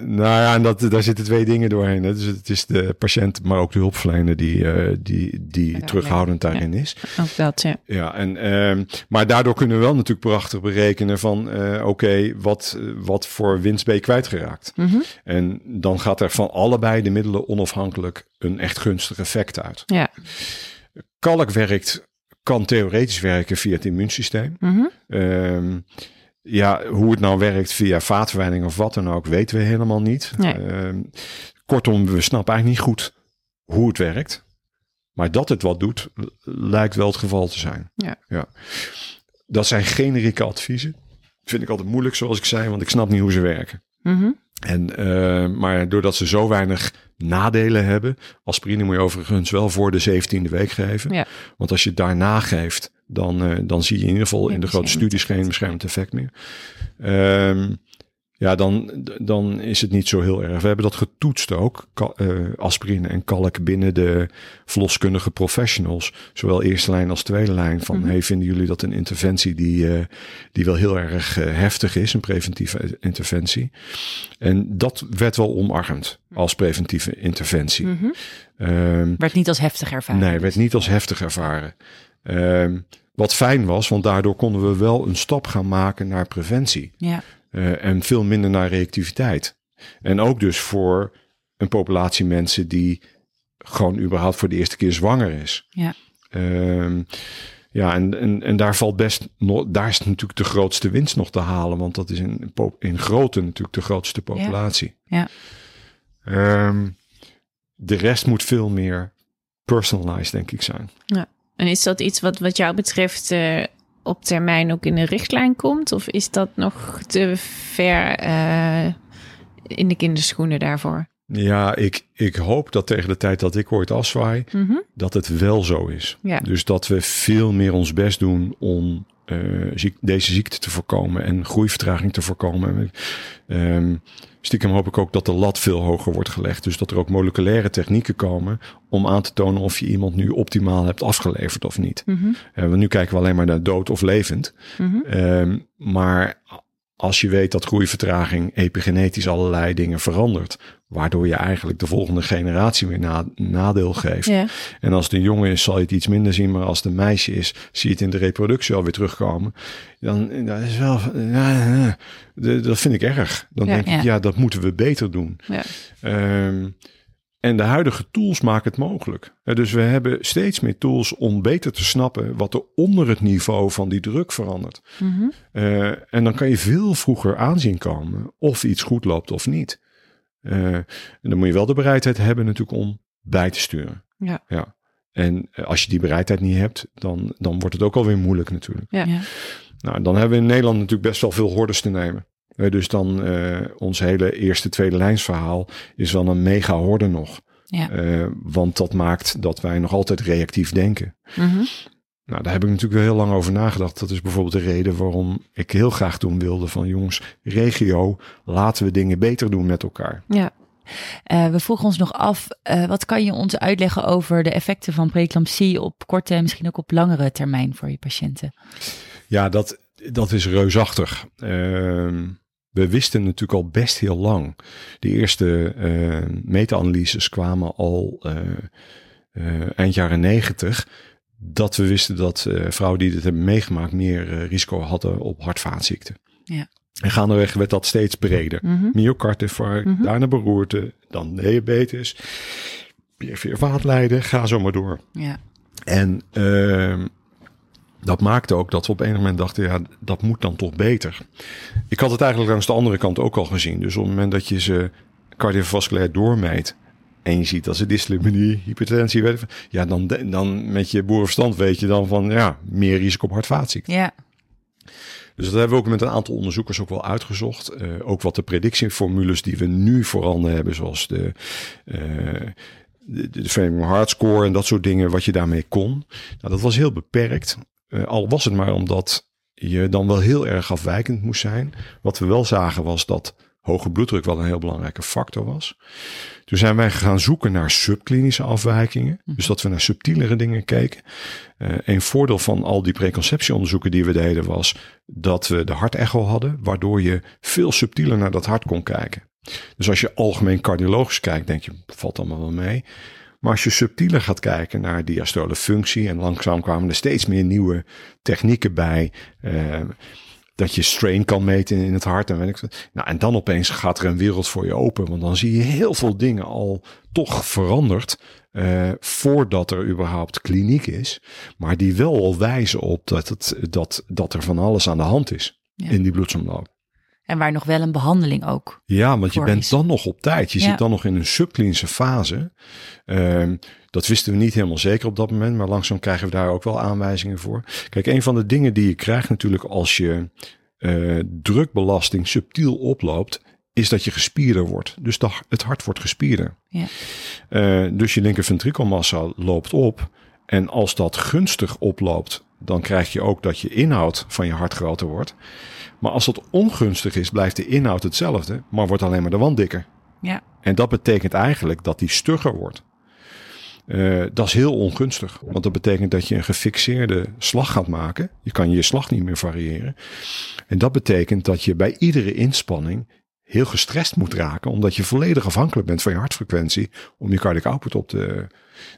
nou ja, en dat, daar zitten twee dingen doorheen. Hè. Dus het is de patiënt, maar ook de hulpverlener die, die, die Ja, terughoudend daarin is. Ook dat, ja. Ja, en, ehm, maar daardoor kunnen we wel natuurlijk prachtig berekenen van eh, oké, wat, wat voor winst ben je kwijtgeraakt. Mhm. En dan gaat er van allebei de middelen onafhankelijk een echt gunstig effect uit. Ja. Kalk werkt, kan theoretisch werken via het immuunsysteem. Mhm. Ehm, ja, hoe het nou werkt via vaatverwijding of wat dan ook, weten we helemaal niet. Nee. Ehm, kortom, we snappen eigenlijk niet goed hoe het werkt. Maar dat het wat doet, lijkt wel het geval te zijn. Ja. ja. Dat zijn generieke adviezen. Vind ik altijd moeilijk, zoals ik zei, want ik snap niet hoe ze werken. Mhm. En, eh, maar doordat ze zo weinig nadelen hebben, aspirine moet je overigens wel voor de 17e week geven. Ja. Want als je het daarna geeft, dan, eh, dan zie je in ieder geval in de grote studies geen beschermend effect meer. Ehm, ja, dan, dan is het niet zo heel erg. We hebben dat getoetst ook, eh, aspirine en kalk binnen de verloskundige professionals. Zowel eerste lijn als tweede lijn. Van, Mhm. hey, vinden jullie dat een interventie die, eh, die wel heel erg eh, heftig is, een preventieve interventie? En dat werd wel omarmd als preventieve interventie. Mhm. Ehm, Werd niet als heftig ervaren. Nee, werd niet als heftig ervaren. Ehm, Wat fijn was, want daardoor konden we wel een stap gaan maken naar preventie. Ja. Uh, en veel minder naar reactiviteit. En ook dus voor een populatie mensen die gewoon überhaupt voor de eerste keer zwanger is. Ja. Um, ja, en, en, en daar valt best, nog, daar is natuurlijk de grootste winst nog te halen, want dat is in, in grootte natuurlijk de grootste populatie. Ja. Um, de rest moet veel meer personalized, denk ik, zijn. Ja. En is dat iets wat, wat jou betreft uh, op termijn ook in de richtlijn komt? Of is dat nog te ver uh, in de kinderschoenen daarvoor? Ja, ik, ik hoop dat tegen de tijd dat ik ooit afzwaai, Mm -hmm. dat het wel zo is. Ja. Dus dat we veel meer ons best doen om uh, ziek, deze ziekte te voorkomen en groeivertraging te voorkomen. Um, stiekem hoop ik ook dat de lat veel hoger wordt gelegd. Dus dat er ook moleculaire technieken komen om aan te tonen of je iemand nu optimaal hebt afgeleverd of niet. Mm -hmm. uh, want nu kijken we alleen maar naar dood of levend. Mm -hmm. um, maar als je weet dat groeivertraging epigenetisch allerlei dingen verandert, waardoor je eigenlijk de volgende generatie weer na, nadeel geeft. Ja. En als een jongen is, zal je het iets minder zien, maar als een meisje is, zie je het in de reproductie alweer terugkomen. Dan dat is wel, ja, dat vind ik erg. Dan Ja. denk ik, Ja. dat moeten we beter doen. Ja. Ehm, en de huidige tools maken het mogelijk. Eh, Dus we hebben steeds meer tools om beter te snappen wat er onder het niveau van die druk verandert. Mhm. Eh, en dan kan je veel vroeger aanzien komen of iets goed loopt of niet. Eh, en dan moet je wel de bereidheid hebben natuurlijk om bij te sturen. Ja. ja. En eh, als je die bereidheid niet hebt, dan, dan wordt het ook alweer moeilijk natuurlijk. Ja. Ja. Nou, dan hebben we in Nederland natuurlijk best wel veel hordes te nemen. Eh, dus dan eh, ons hele eerste, tweede lijnsverhaal is wel een mega horde nog. Ja. Eh, want dat maakt dat wij nog altijd reactief denken. Mhm. Nou, daar heb ik natuurlijk wel heel lang over nagedacht. Dat is bijvoorbeeld de reden waarom ik heel graag toen wilde van jongens, regio, laten we dingen beter doen met elkaar. Ja. Eh, we vroegen ons nog af, eh, wat kan je ons uitleggen over de effecten van preeclampsie op korte en misschien ook op langere termijn voor je patiënten? Ja, dat, dat is reusachtig. Ehm, we wisten natuurlijk al best heel lang. De eerste eh, meta-analyses kwamen al eind jaren negentig. Dat we wisten dat eh, vrouwen die dit hebben meegemaakt meer eh, risico hadden op hartvaatziekten. Ja. En gaandeweg werd dat steeds breder. Myocardiinfarct, Mhm. daarna beroerte, dan diabetes, perifere vaatlijden, ga zo maar door. Ja. En ehm, dat maakte ook dat we op een moment dachten, ja, dat moet dan toch beter. Ik had het eigenlijk langs de andere kant ook al gezien. Dus op het moment dat je ze cardiovasculair doormeet en je ziet dat ze dyslipidemie, hypertensie, weet ik ja, dan, dan met je boerenverstand weet je dan van, ja, meer risico op hartvaatziekten. Ja. Dus dat hebben we ook met een aantal onderzoekers ook wel uitgezocht. Eh, ook wat de predictieformules die we nu voorhanden hebben, zoals de, eh, de, de Framingham Heart Score en dat soort dingen, wat je daarmee kon. Nou, dat was heel beperkt. Eh, al was het maar omdat je dan wel heel erg afwijkend moest zijn. Wat we wel zagen was dat hoge bloeddruk wel een heel belangrijke factor was. Toen zijn wij gaan zoeken naar subklinische afwijkingen. Dus dat we naar subtielere dingen keken. Uh, een voordeel van al die preconceptieonderzoeken die we deden was dat we de hartecho hadden, waardoor je veel subtieler naar dat hart kon kijken. Dus als je algemeen cardiologisch kijkt, denk je, valt allemaal wel mee. Maar als je subtieler gaat kijken naar diastole functie en langzaam kwamen er steeds meer nieuwe technieken bij. Uh, dat je strain kan meten in het hart en weet ik wat. Nou, en dan opeens gaat er een wereld voor je open. Want dan zie je heel veel dingen al toch veranderd. Uh, voordat er überhaupt kliniek is. Maar die wel al wijzen op dat, het, dat, dat er van alles aan de hand is Ja. in die bloedsomloop. En waar nog wel een behandeling ook. Ja, want je bent is. dan nog op tijd. Je Ja. zit dan nog in een subklinische fase. Ehm, dat wisten we niet helemaal zeker op dat moment, maar langzaam krijgen we daar ook wel aanwijzingen voor. Kijk, een van de dingen die je krijgt natuurlijk als je eh, drukbelasting subtiel oploopt, is dat je gespierder wordt. Dus de, het hart wordt gespierder. Ja. Eh, dus je linkerventrikelmassa loopt op. En als dat gunstig oploopt, dan krijg je ook dat je inhoud van je hart groter wordt. Maar als dat ongunstig is, blijft de inhoud hetzelfde, maar wordt alleen maar de wand dikker. Ja. En dat betekent eigenlijk dat die stugger wordt. Uh, dat is heel ongunstig, want dat betekent dat je een gefixeerde slag gaat maken. Je kan je slag niet meer variëren. En dat betekent dat je bij iedere inspanning heel gestrest moet raken, omdat je volledig afhankelijk bent van je hartfrequentie om je cardiac output op te.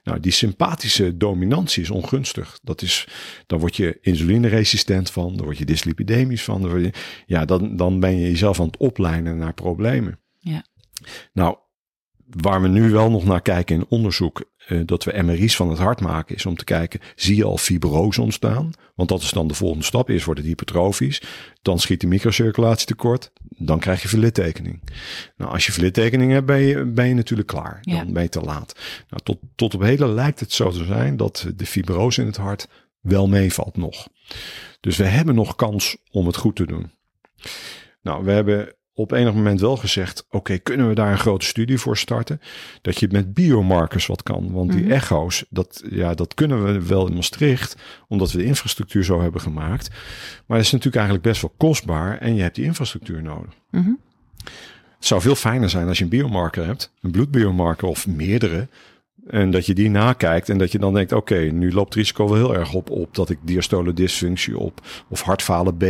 Nou, die sympathische dominantie is ongunstig. Dat is, dan word je insulineresistent van, dan word je dyslipidemisch van. Dan word je, ja, dan, dan ben je jezelf aan het opleiden naar problemen. Ja. Nou, waar we nu wel nog naar kijken in onderzoek, uh, dat we MRI's van het hart maken, is om te kijken, zie je al fibrose ontstaan? Want dat is dan de volgende stap. Eerst wordt het hypertrofisch, dan schiet de microcirculatie tekort, dan krijg je verlittekening. Nou, als je verlittekening hebt, ben je, ben je natuurlijk klaar. Ja. Dan ben je te laat. Nou, tot, tot op heden lijkt het zo te zijn dat de fibrose in het hart wel meevalt nog. Dus we hebben nog kans om het goed te doen. Nou, we hebben op enig moment wel gezegd: oké, kunnen we daar een grote studie voor starten? Dat je met biomarkers wat kan. Want die Mhm. echo's, dat, ja, dat kunnen we wel in Maastricht, omdat we de infrastructuur zo hebben gemaakt. Maar dat is natuurlijk eigenlijk best wel kostbaar en je hebt die infrastructuur nodig. Mhm. Het zou veel fijner zijn als je een biomarker hebt, een bloedbiomarker of meerdere. En dat je die nakijkt en dat je dan denkt: oké, nu loopt het risico wel heel erg op, op dat ik diastole dysfunctie op of hartfalen B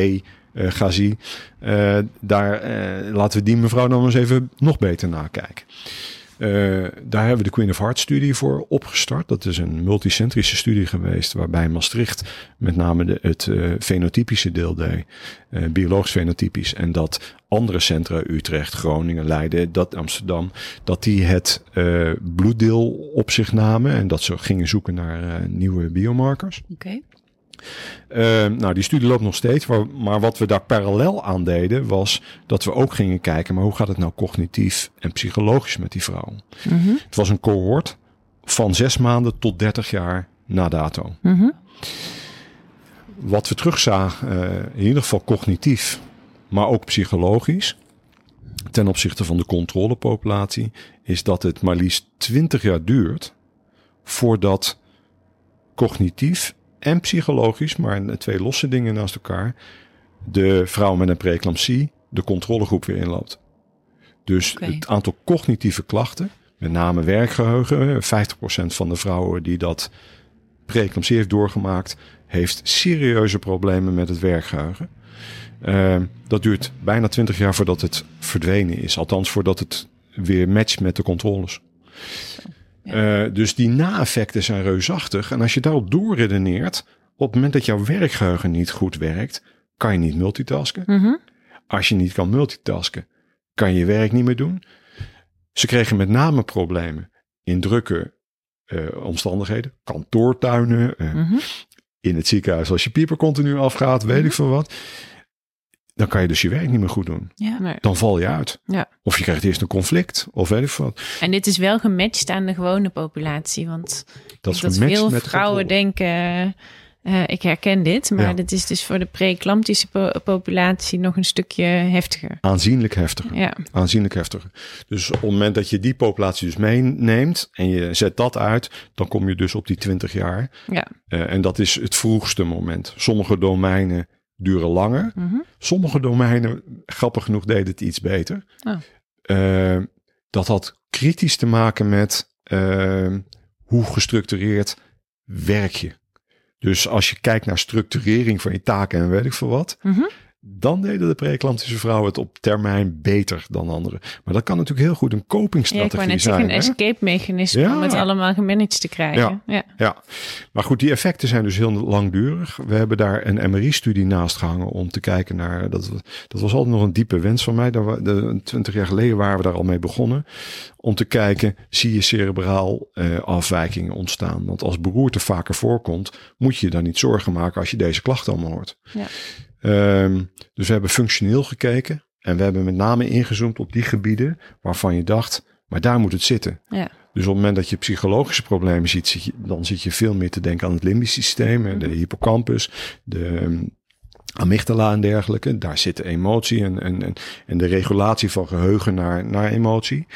eh, ga zien. Eh, daar eh, laten we die mevrouw dan eens even nog beter nakijken. Eh, daar hebben we de Queen of Heart studie voor opgestart. Dat is een multicentrische studie geweest waarbij Maastricht met name de, het eh, fenotypische deel deed, eh, biologisch fenotypisch. En dat andere centra, Utrecht, Groningen, Leiden, dat Amsterdam, dat die het eh, bloeddeel op zich namen en dat ze gingen zoeken naar eh, nieuwe biomarkers. Oké. Uh, nou, die studie loopt nog steeds. Maar, wat we daar parallel aan deden, was dat we ook gingen kijken, maar hoe gaat het nou cognitief en psychologisch met die vrouw? Mhm. Het was een cohort van zes maanden tot 30 jaar na dato. Mhm. Wat we terugzagen, uh, in ieder geval cognitief, maar ook psychologisch, ten opzichte van de controlepopulatie, is dat het maar liefst 20 jaar duurt voordat cognitief en psychologisch, maar twee losse dingen naast elkaar, de vrouw met een preeclampsie de controlegroep weer inloopt. Dus het aantal cognitieve klachten, met name werkgeheugen, 50% van de vrouwen die dat preeclampsie heeft doorgemaakt, heeft serieuze problemen met het werkgeheugen. Uh, dat duurt bijna 20 jaar voordat het verdwenen is. Althans, voordat het weer matcht met de controles. Ja. Uh, dus die na-effecten zijn reusachtig. En als je daarop doorredeneert, op het moment dat jouw werkgeheugen niet goed werkt, kan je niet multitasken. Mhm. Als je niet kan multitasken, kan je je werk niet meer doen. Ze kregen met name problemen in drukke uh, omstandigheden, kantoortuinen, uh, Mhm. in het ziekenhuis als je pieper continu afgaat, weet Mhm. ik veel wat. Dan kan je dus je werk niet meer goed doen. Ja. Nee. Dan val je uit. Ja. Of je krijgt eerst een conflict, of weet ik wat. En dit is wel gematcht aan de gewone populatie. Want Dat is dat veel vrouwen denken, eh, ik herken dit. Maar Ja. dit is dus voor de preeclamptische po- populatie nog een stukje heftiger. Aanzienlijk heftiger. Ja, Aanzienlijk heftiger. Dus op het moment dat je die populatie dus meeneemt en je zet dat uit, dan kom je dus op die 20 jaar. ja. Eh, en dat is het vroegste moment. Sommige domeinen duren langer. Mhm. Sommige domeinen, grappig genoeg, deden het iets beter. Oh. Eh, dat had kritisch te maken met eh, hoe gestructureerd werk je. Dus als je kijkt naar structurering van je taken en weet ik veel wat, Mhm. Dan deden de preeclamptische vrouwen het op termijn beter dan anderen. Maar dat kan natuurlijk heel goed een ja ik wou copingstrategie net zijn. zeggen, een escape mechanisme Ja. om het allemaal gemanaged te krijgen. Ja. Ja, maar goed, die effecten zijn dus heel langdurig. We hebben daar een MRI-studie naast gehangen om te kijken naar. Dat, dat was altijd nog een diepe wens van mij. Daar, 20 jaar geleden waren we daar al mee begonnen. Om te kijken, zie je cerebraal eh, afwijkingen ontstaan? Want als beroerte vaker voorkomt, moet je je dan niet zorgen maken als je deze klachten allemaal hoort. Ja. Ehm, dus we hebben functioneel gekeken. En we hebben met name ingezoomd op die gebieden waarvan je dacht, maar daar moet het zitten. Ja. Dus op het moment dat je psychologische problemen ziet, zit je, dan zit je veel meer te denken aan het limbisch systeem, en de hippocampus, de ehm, amygdala en dergelijke. Daar zit emotie en, en, en, en de regulatie van geheugen naar, naar emotie.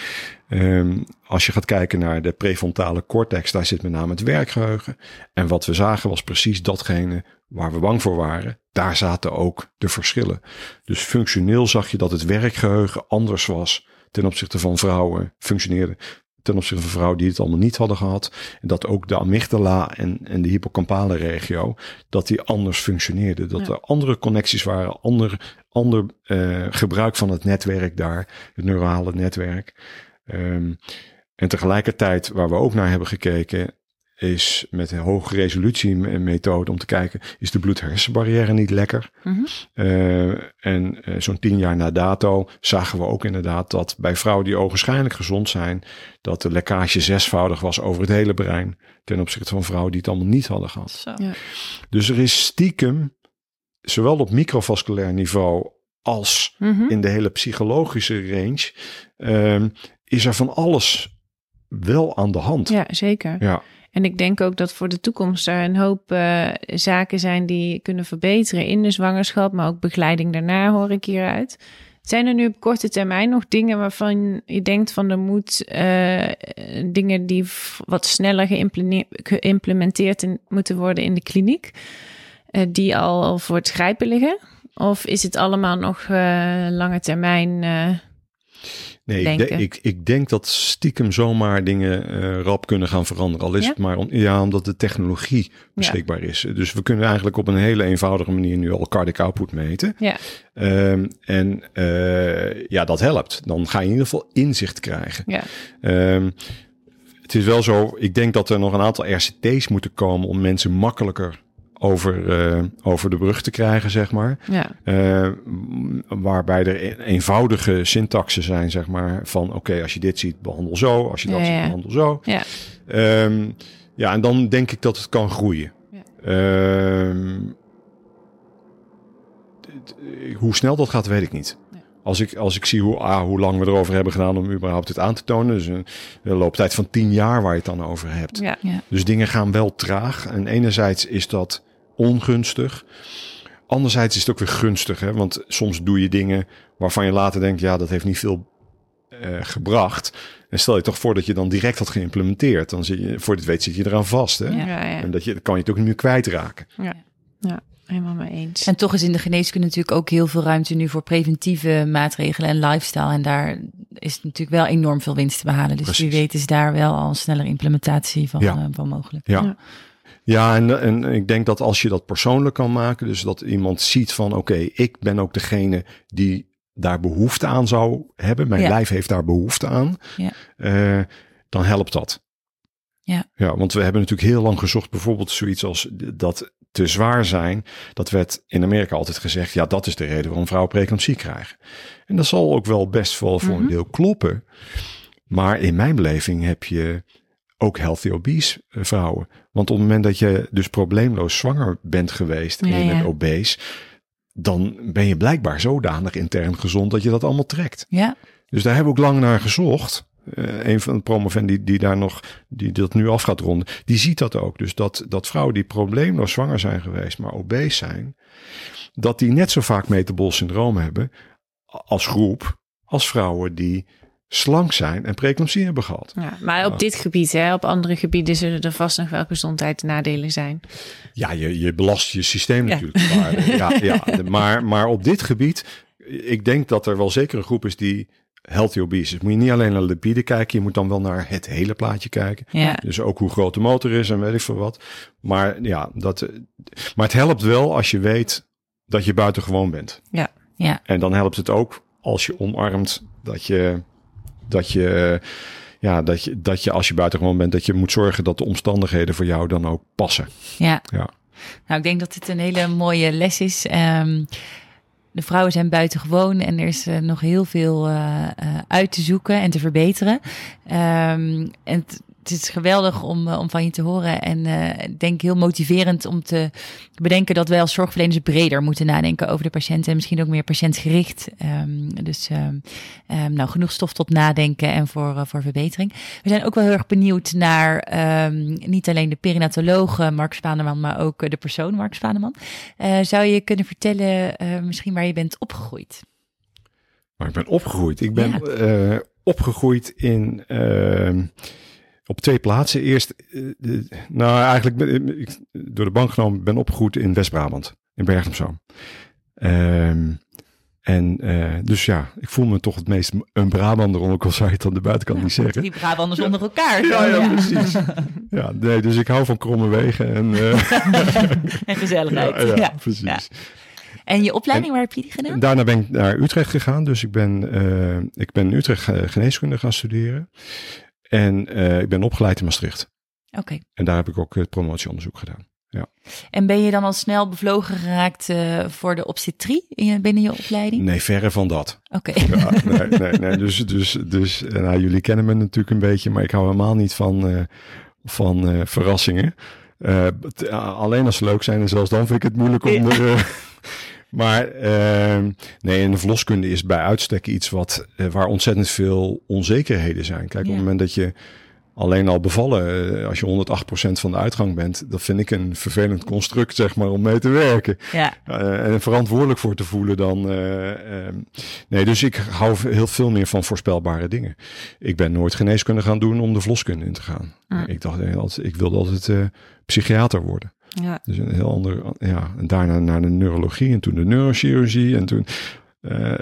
Ehm, als je gaat kijken naar de prefrontale cortex, daar zit met name het werkgeheugen. En wat we zagen was precies datgene waar we bang voor waren. Daar zaten ook de verschillen. Dus functioneel zag je dat het werkgeheugen anders was ten opzichte van vrouwen functioneerde ten opzichte van vrouwen die het allemaal niet hadden gehad. En dat ook de amygdala en, en de hippocampale regio, dat die anders functioneerde. Dat Ja. er andere connecties waren, andere ander eh, gebruik van het netwerk daar, het neurale netwerk. Ehm, en tegelijkertijd, waar we ook naar hebben gekeken, is met een hoge resolutie methode om te kijken, is de bloed-hersenbarrière niet lekker? Mhm. Uh, en uh, zo'n tien jaar na dato zagen we ook inderdaad dat bij vrouwen die ogenschijnlijk gezond zijn, dat de lekkage zesvoudig was over het hele brein ten opzichte van vrouwen die het allemaal niet hadden gehad. Zo. Ja. Dus er is stiekem, zowel op microvasculair niveau als Mhm. in de hele psychologische range, um, is er van alles wel aan de hand. Ja, zeker. Ja. En ik denk ook dat voor de toekomst er een hoop uh, zaken zijn die kunnen verbeteren in de zwangerschap, maar ook begeleiding daarna hoor ik hieruit. Zijn er nu op korte termijn nog dingen waarvan je denkt van er moet uh, dingen die wat sneller geïmplementeerd moeten worden in de kliniek, uh, die al, al voor het grijpen liggen? Of is het allemaal nog lange termijn? Nee, ik, de, ik, ik, denk dat stiekem zomaar dingen uh, rap kunnen gaan veranderen. Al is Ja? het maar om, ja, omdat de technologie beschikbaar is. Dus we kunnen eigenlijk op een hele eenvoudige manier nu al cardiac output meten. Ja. Um, en uh, ja, dat helpt. Dan ga je in ieder geval inzicht krijgen. Ja. Um, het is wel zo, ik denk dat er nog een aantal RCT's moeten komen om mensen makkelijker over, uh, over de brug te krijgen, zeg maar. Ja. Uh, waarbij er eenvoudige syntaxen zijn, zeg maar, van oké, okay, als je dit ziet, behandel zo. Als je dat Ja, ziet, ja. behandel zo. Ja. Um, ja, en dan denk ik dat het kan groeien. Ja. Um, hoe snel dat gaat, weet ik niet. Als ik, als ik zie hoe, ah, hoe lang we erover hebben gedaan om überhaupt het aan te tonen. Dus een, een looptijd van tien jaar waar je het dan over hebt. Ja. Ja. Dus dingen gaan wel traag. En enerzijds is dat ongunstig. Anderzijds is het ook weer gunstig. Hè? Want soms doe je dingen waarvan je later denkt... ja, dat heeft niet veel uh, gebracht. En stel je toch voor dat je dan direct had geïmplementeerd. Dan zit je, voor dit weet zit je eraan vast. Hè? Ja. Ja, ja. En dat je, dan kan je het ook niet meer kwijtraken. ja. ja. Helemaal mee eens. En toch is in de geneeskunde natuurlijk ook heel veel ruimte nu voor preventieve maatregelen en lifestyle. En daar is natuurlijk wel enorm veel winst te behalen. Dus Precies. wie weet is daar wel al een snellere implementatie van, Ja. uh, van mogelijk. Ja. Ja. En, en ik denk dat als je dat persoonlijk kan maken, dus dat iemand ziet van oké, ik ben ook degene die daar behoefte aan zou hebben. Mijn Ja. lijf heeft daar behoefte aan. Ja. Eh, dan helpt dat. Ja. ja, want we hebben natuurlijk heel lang gezocht, bijvoorbeeld zoiets als dat te zwaar zijn. Dat werd in Amerika altijd gezegd, ja, dat is de reden waarom vrouwen preeclampsie krijgen. En dat zal ook wel best wel voor Mhm. een deel kloppen. Maar in mijn beleving heb je ook healthy obese eh, vrouwen. Want op het moment dat je dus probleemloos zwanger bent geweest en Ja, je bent ja. obese, dan ben je blijkbaar zodanig intern gezond dat je dat allemaal trekt. Ja, Dus daar hebben we ook lang naar gezocht. Uh, een van de promovendi die, die daar nog, die dat nu af gaat ronden, die ziet dat ook. Dus dat, dat vrouwen die probleemloos zwanger zijn geweest, maar obese zijn, dat die net zo vaak metabol syndroom hebben als groep, als vrouwen die slank zijn en preeclampsie hebben gehad. Ja, maar op dit gebied, hè, op andere gebieden zullen er vast nog wel gezondheidsnadelen zijn. Ja, je, je belast je systeem Ja. natuurlijk. Maar, ja, ja, maar, maar op dit gebied, ik denk dat er wel zeker een groep is die healthy obese is. Moet je niet alleen naar lipide kijken, je moet dan wel naar het hele plaatje kijken. ja. Dus ook hoe groot de motor is en weet ik veel wat. Maar ja, dat, eh, maar het helpt wel als je weet dat je buitengewoon bent. Ja. Ja. En dan helpt het ook als je omarmt dat je, dat je, ja, dat je, dat je als je buitengewoon bent, dat je moet zorgen dat de omstandigheden voor jou dan ook passen. ja. Ja. Nou, ik denk dat dit een hele mooie les is. Ehm, de vrouwen zijn buitengewoon en er is eh, nog heel veel eh, eh, uit te zoeken en te verbeteren. Ehm, en het is geweldig om, eh, om van je te horen en eh, ik denk heel motiverend om te bedenken dat wij als zorgverleners breder moeten nadenken over de patiënt en misschien ook meer patiëntgericht. Ehm, dus ehm, ehm, nou, genoeg stof tot nadenken en voor, eh, voor verbetering. We zijn ook wel heel erg benieuwd naar niet alleen de perinatoloog eh, Mark Spaneman, maar ook eh, de persoon Mark Spaneman. Eh, zou je kunnen vertellen eh, misschien waar je bent opgegroeid? Maar ik ben opgegroeid. Ik ben Ja. eh, opgegroeid in op twee plaatsen. Eerst, eh, de- nou eigenlijk ben ik door de bank genomen ben opgegroeid in West-Brabant, in Bergen Zoom. Ehm, en eh, dus ja, ik voel me toch het meest een Brabander, ook al zou je het aan de buitenkant niet zeggen. Die Brabanders onder elkaar. Ja, ja, precies. Ja, nee, dus ik hou van kromme wegen en, eh, En gezelligheid. ja, precies. En je opleiding, waar heb je die gedaan? Daarna ben ik naar Utrecht gegaan. Dus ik ben, uh, ik ben in Utrecht geneeskunde gaan studeren. En uh, ik ben opgeleid in Maastricht. Oké. Okay. En daar heb ik ook het promotieonderzoek gedaan. Ja. En ben je dan al snel bevlogen geraakt uh, voor de obstetrie in, binnen je opleiding? Nee, verre van dat. Oké. Okay. Ja, nee, nee, nee, Dus, dus, dus nou, jullie kennen me natuurlijk een beetje, maar ik hou helemaal niet van, uh, van uh, verrassingen. alleen als ze leuk zijn en zelfs dan vind ik het moeilijk om er... Maar uh, nee, en de verloskunde is bij uitstek iets wat, uh, waar ontzettend veel onzekerheden zijn. Kijk, op het moment dat je alleen al bevallen, uh, als je 108% van de uitgang bent, dat vind ik een vervelend construct, zeg maar, om mee te werken. Ja. en verantwoordelijk voor te voelen dan. nee, dus ik hou heel veel meer van voorspelbare dingen. Ik ben nooit geneeskunde gaan doen om de verloskunde in te gaan. Mm. Ik dacht, ik wilde altijd psychiater worden. Ja. Dus een heel ander, ja, en daarna naar de neurologie en toen de neurochirurgie en toen, uh,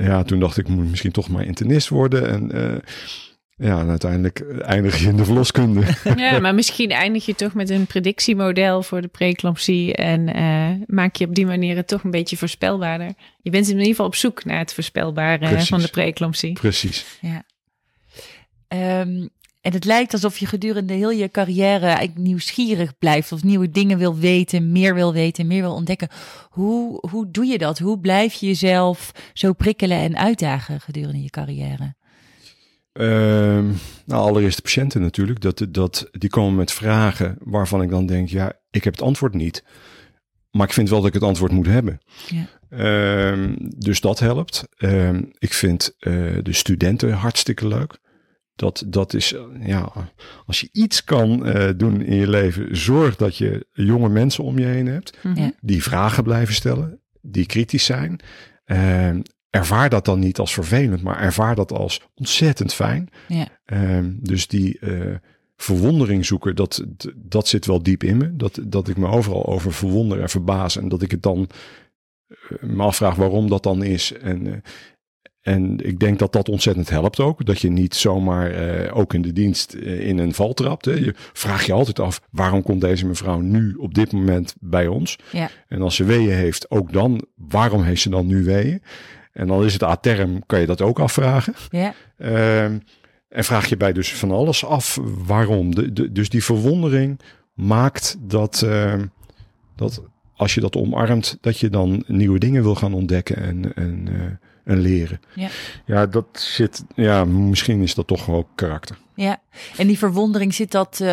ja, toen dacht ik, moet misschien toch maar internist worden en uh, ja, en uiteindelijk eindig je in de verloskunde. Ja, maar misschien eindig je toch met een predictiemodel voor de preeclampsie en uh, maak je op die manier het toch een beetje voorspelbaarder. Je bent in ieder geval op zoek naar het voorspelbare Precies. van de preeclampsie. Precies. Ja. Um, en het lijkt alsof je gedurende heel je carrière eigenlijk nieuwsgierig blijft. Of nieuwe dingen wil weten, meer wil weten, meer wil ontdekken. Hoe, hoe doe je dat? Hoe blijf je jezelf zo prikkelen en uitdagen gedurende je carrière? Um, nou, allereerst de patiënten natuurlijk. Dat, dat, die komen met vragen waarvan ik dan denk, ja, ik heb het antwoord niet. Maar ik vind wel dat ik het antwoord moet hebben. Ja. Um, dus dat helpt. Um, ik vind uh, de studenten hartstikke leuk. Dat, dat is, ja, als je iets kan uh, doen in je leven, zorg dat je jonge mensen om je heen hebt. Ja. Die vragen blijven stellen, die kritisch zijn. Ervaar dat dan niet als vervelend, maar ervaar dat als ontzettend fijn. Ja. Uh, dus die uh, verwondering zoeken, dat, dat zit wel diep in me. Dat, dat ik me overal over verwonder en verbaas. En dat ik het dan uh, me afvraag waarom dat dan is. En, uh, en ik denk dat dat ontzettend helpt ook. Dat je niet zomaar ook in de dienst in een val trapt. Hè. Je vraagt je altijd af, waarom komt deze mevrouw nu op dit moment bij ons? Ja. En als ze weeën heeft, ook dan, waarom heeft ze dan nu weeën? En dan is het a-term, kan je dat ook afvragen. Ja. Uh, en vraag je bij dus van alles af waarom. De, de, dus die verwondering maakt dat, uh, dat als je dat omarmt, dat je dan nieuwe dingen wil gaan ontdekken en, en, uh, en leren. Ja. ja, dat zit, ja, misschien is dat toch ook karakter. Ja, en die verwondering zit dat, uh,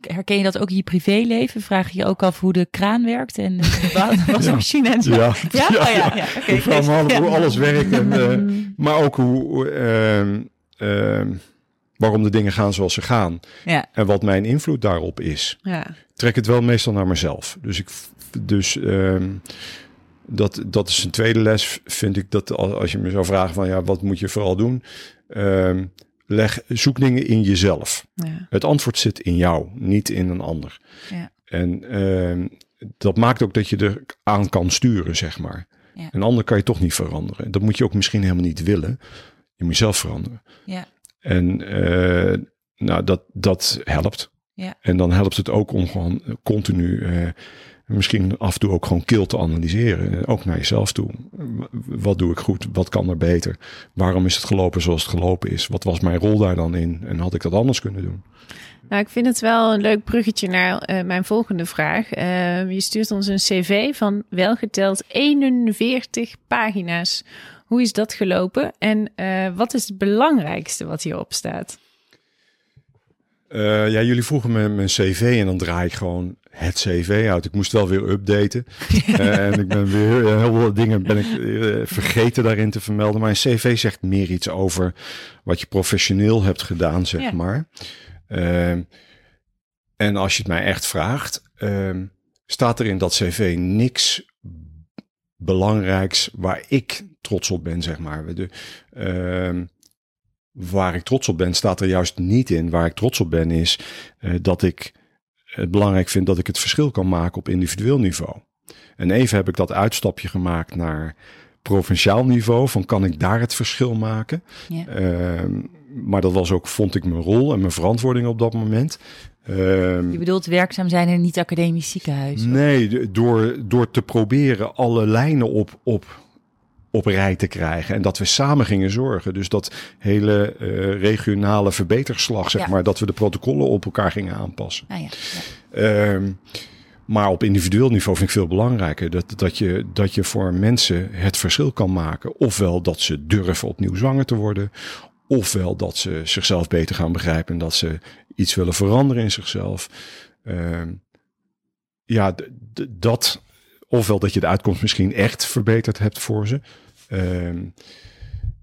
herken je dat ook in je privéleven? Vraag je je ook af hoe de kraan werkt en de wasmachine en zo? Ja, ja? ja, Oh, ja, ja. ja. Ik vraag me af hoe alles werkt, en, uh, maar ook hoe, uh, waarom de dingen gaan zoals ze gaan. Ja. En wat mijn invloed daarop is. Ja. Trek het wel meestal naar mezelf. Dus ik, dus um, dat, dat is een tweede les, vind ik, dat als je me zou vragen van ja, wat moet je vooral doen? Um, leg, zoek dingen in jezelf. Ja. Het antwoord zit in jou, niet in een ander. Ja. En um, dat maakt ook dat je er aan kan sturen, zeg maar. Ja. Een ander kan je toch niet veranderen. Dat moet je ook misschien helemaal niet willen. Je moet jezelf veranderen. Ja. En uh, nou, dat, dat helpt. Ja. En dan helpt het ook om gewoon continu, uh, misschien af en toe ook gewoon kil te analyseren. Ook naar jezelf toe. Wat doe ik goed? Wat kan er beter? Waarom is het gelopen zoals het gelopen is? Wat was mijn rol daar dan in? En had ik dat anders kunnen doen? Nou, ik vind het wel een leuk bruggetje naar uh, mijn volgende vraag. Uh, je stuurt ons een cv van welgeteld 41 pagina's. Hoe is dat gelopen en uh, wat is het belangrijkste wat hierop staat? Ja, jullie vroegen me mijn cv en dan draai ik gewoon het cv uit. Ik moest wel weer updaten. uh, en ik ben weer heel veel dingen ben ik uh, vergeten daarin te vermelden. Maar een cv zegt meer iets over wat je professioneel hebt gedaan, zeg Ja. maar. Uh, en als je het mij echt vraagt, uh, staat er in dat cv niks belangrijks waar ik trots op ben, zeg maar. De, uh, waar ik trots op ben, staat er juist niet in. Waar ik trots op ben, is uh, dat ik het belangrijk vind dat ik het verschil kan maken op individueel niveau. En even heb ik dat uitstapje gemaakt naar provinciaal niveau. Van kan ik daar het verschil maken? Ja. Uh, maar dat was ook, vond ik, mijn rol en mijn verantwoording op dat moment. Ehm, Je bedoelt werkzaam zijn in niet-academisch ziekenhuis? Nee, door, door te proberen alle lijnen op, op, op rij te krijgen. En dat we samen gingen zorgen. Dus dat hele eh, regionale verbeterslag, zeg Ja. maar, dat we de protocollen op elkaar gingen aanpassen. Ah, ja. ja. Ehm, maar op individueel niveau vind ik veel belangrijker dat, dat, je, dat je voor mensen het verschil kan maken. Ofwel dat ze durven opnieuw zwanger te worden. Ofwel dat ze zichzelf beter gaan begrijpen en dat ze iets willen veranderen in zichzelf. Ehm, ja, dat. Ofwel dat je de uitkomst misschien echt verbeterd hebt voor ze. Ehm,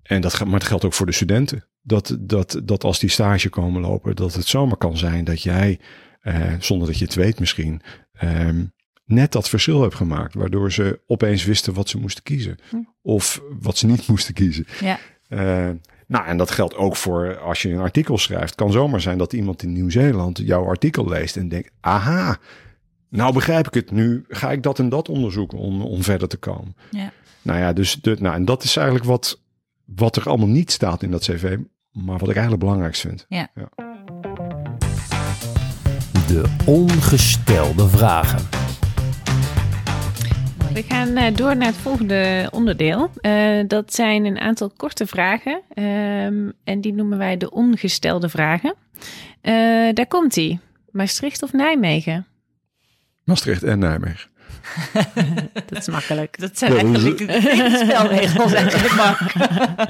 en dat, maar het geldt ook voor de studenten. Dat, dat, dat als die stage komen lopen, dat het zomaar kan zijn dat jij, eh, zonder dat je het weet misschien, ehm, net dat verschil hebt gemaakt. Waardoor ze opeens wisten wat ze moesten kiezen. Of wat ze niet moesten kiezen. Ja. Eh, nou, en dat geldt ook voor als je een artikel schrijft. Het kan zomaar zijn dat iemand in Nieuw-Zeeland jouw artikel leest en denkt: aha, nou begrijp ik het. Nu ga ik dat en dat onderzoeken om, om verder te komen. Ja. Nou ja, dus de, nou, en dat is eigenlijk wat, wat er allemaal niet staat in dat cv, maar wat ik eigenlijk belangrijkst vind. De ongestelde vragen. We gaan eh, door naar het volgende onderdeel. Eh, dat zijn een aantal korte vragen. ehm, en die noemen wij de ongestelde vragen. Eh, daar komt ie. Maastricht of Nijmegen? Maastricht en Nijmegen. Dat is makkelijk. Dat zijn Ja, dat is- eigenlijk de spelregels eigenlijk, Mark.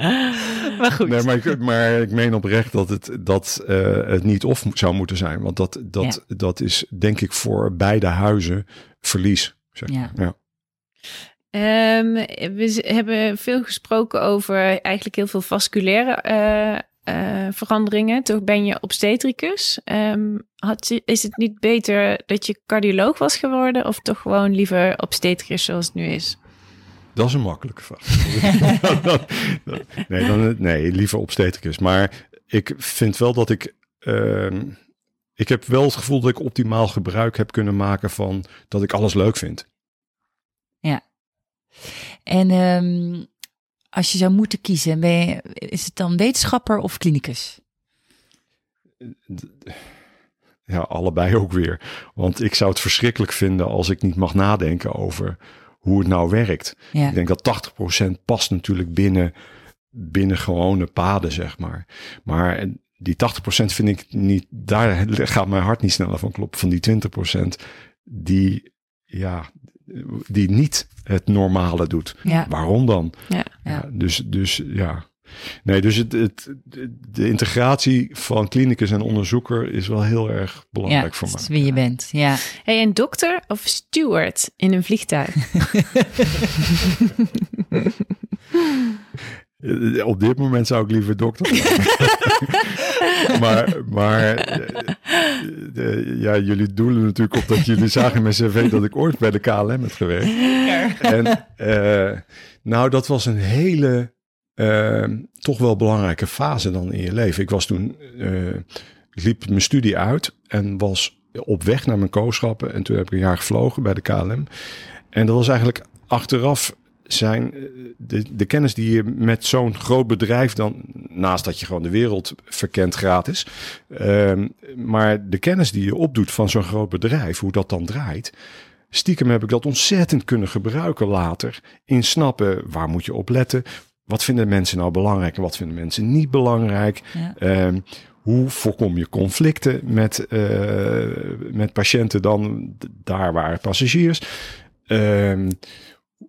Maar goed. Nee, maar ik, maar ik meen oprecht dat het, dat, eh, het niet of zou moeten zijn. Want dat, dat, dat is denk ik voor beide huizen verlies. Zeg Ja. maar. ja. Ehm, we hebben veel gesproken over eigenlijk heel veel vasculaire eh, eh, veranderingen. Toch ben je obstetricus. Ehm, had, je- is het niet beter dat je cardioloog was geworden... of toch gewoon liever obstetricus zoals het nu is? Dat is een makkelijke vraag. nee, dan, nee, liever obstetricus. Maar ik vind wel dat ik... ehm, ik heb wel het gevoel dat ik optimaal gebruik heb kunnen maken van dat ik alles leuk vind. En ehm, als je zou moeten kiezen, ben je, is het dan wetenschapper of klinicus? Ja, allebei ook weer. Want ik zou het verschrikkelijk vinden als ik niet mag nadenken over hoe het nou werkt. Ja. Ik denk dat 80% past natuurlijk binnen, binnen gewone paden, zeg maar. Maar die 80% vind ik niet, daar gaat mijn hart niet sneller van kloppen. Van die 20% die, ja, die niet het normale doet. Ja. Waarom dan? Ja. Ja, dus, dus ja. Nee, dus het, het, de integratie van klinicus en onderzoeker is wel heel erg Ja, belangrijk voor dat mij. is wie je bent. Ja. Hey, een dokter of steward in een vliegtuig? Eh, Op dit moment zou ik liever dokter maar maar eh, ja, jullie doelen natuurlijk op dat jullie zagen in mijn cv dat ik ooit bij de KLM heb gewerkt. En eh, nou, dat was een hele, eh, toch wel belangrijke fase dan in je leven. Ik was toen, eh, liep mijn studie uit en was op weg naar mijn kooschappen. En toen heb ik een jaar gevlogen bij de KLM. En dat was eigenlijk achteraf zijn eh, de, de kennis die je met zo'n groot bedrijf dan, naast dat je gewoon de wereld verkent gratis, ehm, maar de kennis die je opdoet van zo'n groot bedrijf, hoe dat dan draait, stiekem heb ik dat ontzettend kunnen gebruiken later in snappen waar moet je op letten, wat vinden mensen nou belangrijk en wat vinden mensen niet belangrijk. Ja. Ehm, hoe voorkom je conflicten met, eh, met patiënten dan? Daar waren passagiers. Ehm,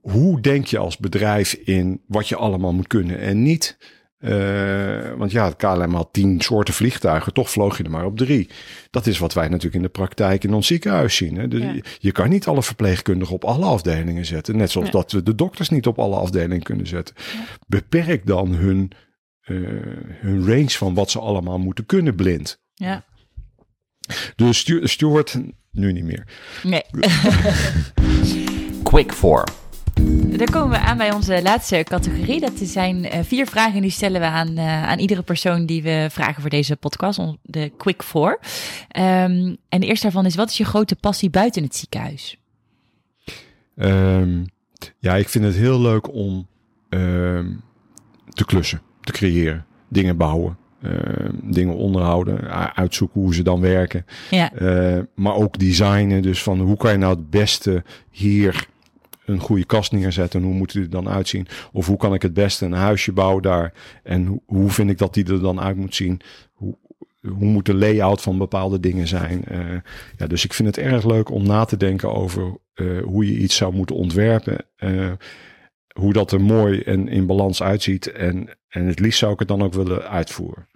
hoe denk je als bedrijf in wat je allemaal moet kunnen en niet? Eh, want ja, het KLM had tien soorten vliegtuigen, toch vloog je er maar op drie. Dat is wat wij natuurlijk in de praktijk in ons ziekenhuis zien. Hè? De- Ja. Je kan niet alle verpleegkundigen op alle afdelingen zetten. Net zoals Ja. dat we de dokters niet op alle afdelingen kunnen zetten. Beperk dan hun, eh, hun range van wat ze allemaal moeten kunnen blind. Ja. Dus stu Stuart, nu niet meer. Nee. Quick for. Daar komen we aan bij onze laatste categorie. Dat zijn eh, vier vragen die stellen we aan, eh, aan iedere persoon die we vragen voor deze podcast, de Quick Four. Ehm, en de eerste daarvan is, wat is je grote passie buiten het ziekenhuis? Ehm, ja, ik vind het heel leuk om ehm, te klussen, te creëren, dingen bouwen. dingen onderhouden, uitzoeken hoe ze dan werken. Ja, Eh, maar ook designen. Dus van hoe kan je nou het beste hier een goede kast neerzetten? En hoe moet die er dan uitzien? Of hoe kan ik het beste een huisje bouwen daar? En hoe, hoe vind ik dat die er dan uit moet zien? Hoe, hoe moet de layout van bepaalde dingen zijn? Eh, ja, dus ik vind het erg leuk om na te denken over eh, hoe je iets zou moeten ontwerpen. eh, hoe dat er mooi en in balans uitziet. En, en het liefst zou ik het dan ook willen uitvoeren.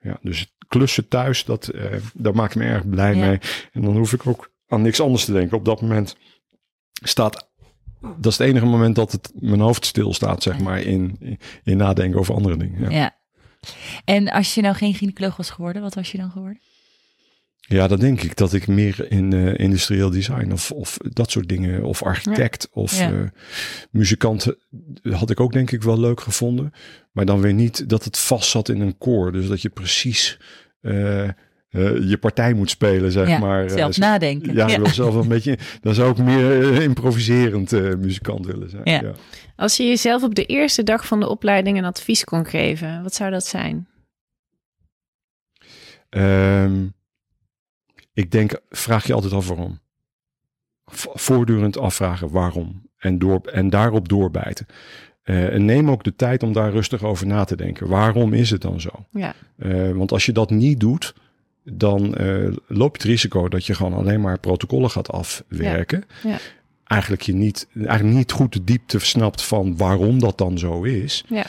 Ja, dus het klussen thuis, dat, daar maak ik me erg blij Ja. mee. En dan hoef ik ook aan niks anders te denken. Op dat moment staat, dat is het enige moment dat het, mijn hoofd stilstaat, zeg maar, in, in nadenken over andere dingen. Ja. ja. En als je nou geen gynaecoloog was geworden, wat was je dan geworden? Ja, dan denk ik dat ik meer in eh, industrieel design of, of dat soort dingen, of architect of Ja. eh, muzikant eh, had ik ook denk ik wel leuk gevonden. Maar dan weer niet dat het vast zat in een koor. Dus dat je precies eh, je partij moet spelen, zeg ja, maar. eh, zelf zo- nadenken. Ja, wil zelf wel een beetje. Dan zou ik meer eh, improviserend eh, muzikant willen zijn. Ja. Ja. Als je jezelf op de eerste dag van de opleiding een advies kon geven, wat zou dat zijn? Ehm, ik denk, vraag je altijd af waarom. V- voortdurend afvragen waarom. En, door, en daarop doorbijten. Eh, en neem ook de tijd om daar rustig over na te denken. Waarom is het dan zo? Ja. Eh, want als je dat niet doet, dan eh, loop je het risico dat je gewoon alleen maar protocollen gaat afwerken. Ja. Eigenlijk je niet, eigenlijk niet goed de diepte snapt van waarom dat dan zo is. Ja.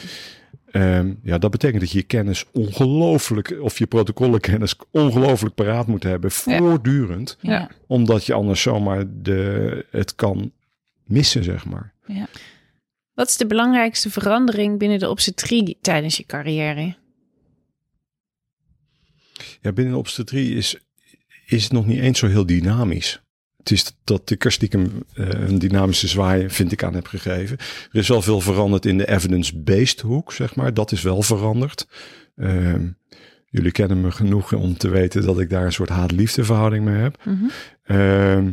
Ehm, ja, dat betekent dat je je kennis ongelooflijk, of je protocollenkennis ongelooflijk paraat moet hebben, Ja. voortdurend. Ja. Ja. Omdat je anders zomaar de, het kan missen, zeg maar. Wat is de belangrijkste verandering binnen de obstetrie tijdens je carrière? Ja, binnen de obstetrie is, is het nog niet eens zo heel dynamisch. Het is dat ik er stiekem eh, een dynamische zwaai, vind ik, aan heb gegeven. Er is wel veel veranderd in de evidence-based hoek, zeg maar. Dat is wel veranderd. Ehm, jullie kennen me genoeg om te weten dat ik daar een soort haat-liefde verhouding mee heb. Mhm. Ehm,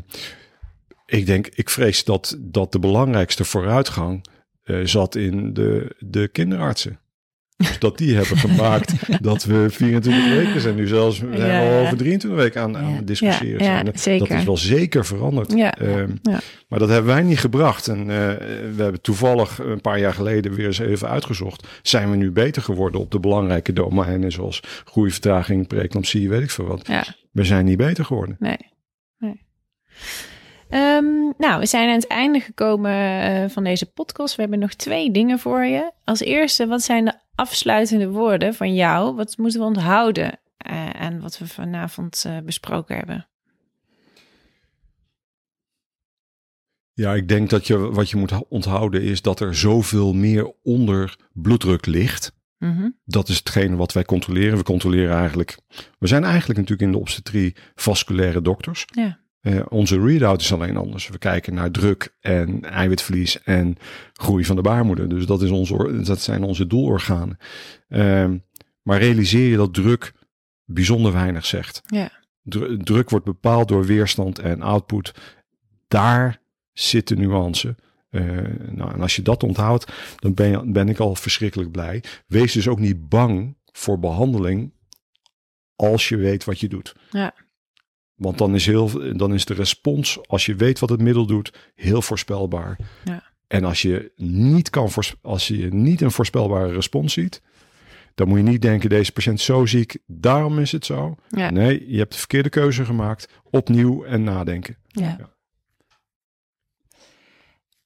ik denk, ik vrees dat, dat de belangrijkste vooruitgang eh, zat in de, de kinderartsen. Dus dat die hebben gemaakt dat we 24 weken zijn. Nu zelfs we zijn al over 23 weken aan, aan discussiëren. Ja, Dat is wel zeker veranderd. Ehm. Maar dat hebben wij niet gebracht. En eh, we hebben toevallig een paar jaar geleden weer eens even uitgezocht. Zijn we nu beter geworden op de belangrijke domeinen zoals groeivertraging, preeclampsie, weet ik veel wat. We zijn niet beter geworden. Nee. nee. Ehm, nou, we zijn aan het einde gekomen eh, van deze podcast. We hebben nog twee dingen voor je. Als eerste, wat zijn de afsluitende woorden van jou? Wat moeten we onthouden eh, aan wat we vanavond eh, besproken hebben? Ja, ik denk dat je wat je moet onthouden is dat er zoveel meer onder bloeddruk ligt. Mhm. Dat is hetgene wat wij controleren. We controleren eigenlijk. We zijn eigenlijk natuurlijk in de obstetrie vasculaire dokters. Ja. Eh, onze readout is alleen anders. We kijken naar druk en eiwitverlies en groei van de baarmoeder. Dus dat, is onze, dat zijn onze doelorganen. Ehm, maar realiseer je dat druk bijzonder weinig zegt. Ja. Dru- druk wordt bepaald door weerstand en output. Daar zit de nuance. Eh, nou, en als je dat onthoudt, dan ben, je, ben ik al verschrikkelijk blij. Wees dus ook niet bang voor behandeling als je weet wat je doet. Ja. Want dan is, heel, dan is de respons, als je weet wat het middel doet, heel voorspelbaar. Ja. En als je, niet kan voors- als je niet een voorspelbare respons ziet, dan moet je niet denken, deze patiënt is zo ziek, daarom is het zo. Ja. Nee, je hebt de verkeerde keuze gemaakt. Opnieuw en nadenken. Ja. Ja.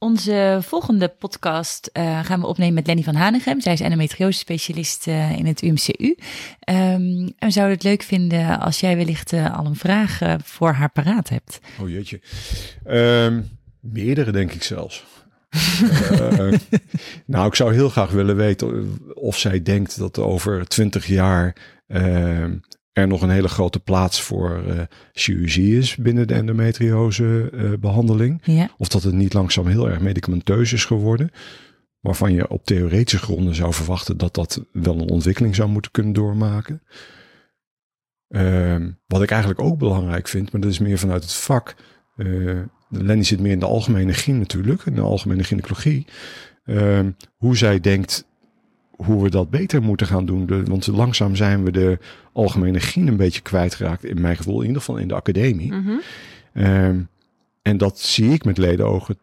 Onze volgende podcast eh, gaan we opnemen met Lenny van Hanegem. Zij is endometriose specialist eh, in het UMCU. Ehm, en we zouden het leuk vinden als jij wellicht eh, al een vraag voor haar paraat hebt. Oh jeetje. Ehm, meerdere denk ik zelfs. Nou, ik zou heel graag willen weten of zij denkt dat over twintig jaar ehm, er nog een hele grote plaats voor eh, chirurgie is binnen de endometriose eh, behandeling. Ja, Of dat het niet langzaam heel erg medicamenteus is geworden. Waarvan je op theoretische gronden zou verwachten dat dat wel een ontwikkeling zou moeten kunnen doormaken. Ehm, wat ik eigenlijk ook belangrijk vind, maar dat is meer vanuit het vak. eh Lenny zit meer in de algemene gyn natuurlijk, in de algemene gynaecologie. Ehm, hoe zij denkt hoe we dat beter moeten gaan doen. De, want langzaam zijn we de algemene gien een beetje kwijtgeraakt. In mijn gevoel, in ieder geval in de academie. Mhm. Ehm, en dat zie ik met ledenogen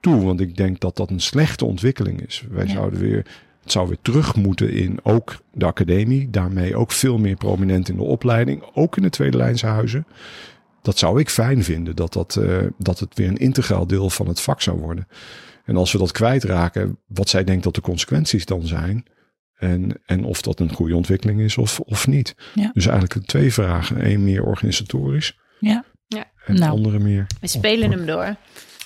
toe, want ik denk dat dat een slechte ontwikkeling is. Wij Ja. zouden weer, het zou weer terug moeten in ook de academie, daarmee ook veel meer prominent in de opleiding, ook in de tweede lijnshuizen. Dat zou ik fijn vinden, dat, dat, eh, dat het weer een integraal deel van het vak zou worden. En als we dat kwijtraken, wat zij denkt dat de consequenties dan zijn. En, en of dat een goede ontwikkeling is of, of niet. Ja. Dus eigenlijk twee vragen. Eén meer organisatorisch. Ja. Ja. En Nou. de andere meer. We spelen hem door.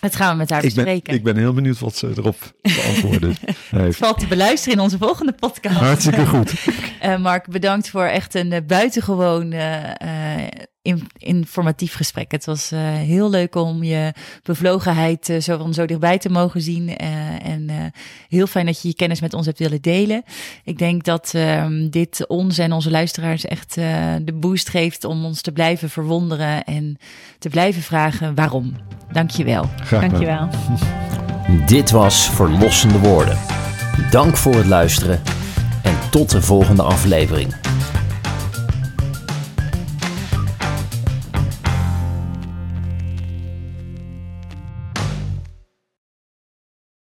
Dat gaan we met haar Ik ben, bespreken. ik ben heel benieuwd wat ze erop beantwoorden Het valt te beluisteren in onze volgende podcast. Hartstikke goed. Eh, Mark, bedankt voor echt een eh, buitengewoon eh, in- informatief gesprek. Het was eh, heel leuk om je bevlogenheid eh, zo van zo dichtbij te mogen zien. eh, en eh, heel fijn dat je je kennis met ons hebt willen delen. Ik denk dat ehm, dit ons en onze luisteraars echt eh, de boost geeft om ons te blijven verwonderen en te blijven vragen waarom. Dank je wel. Graag. Dankjewel. Dit was Verlossende Woorden. Dank voor het luisteren en tot de volgende aflevering.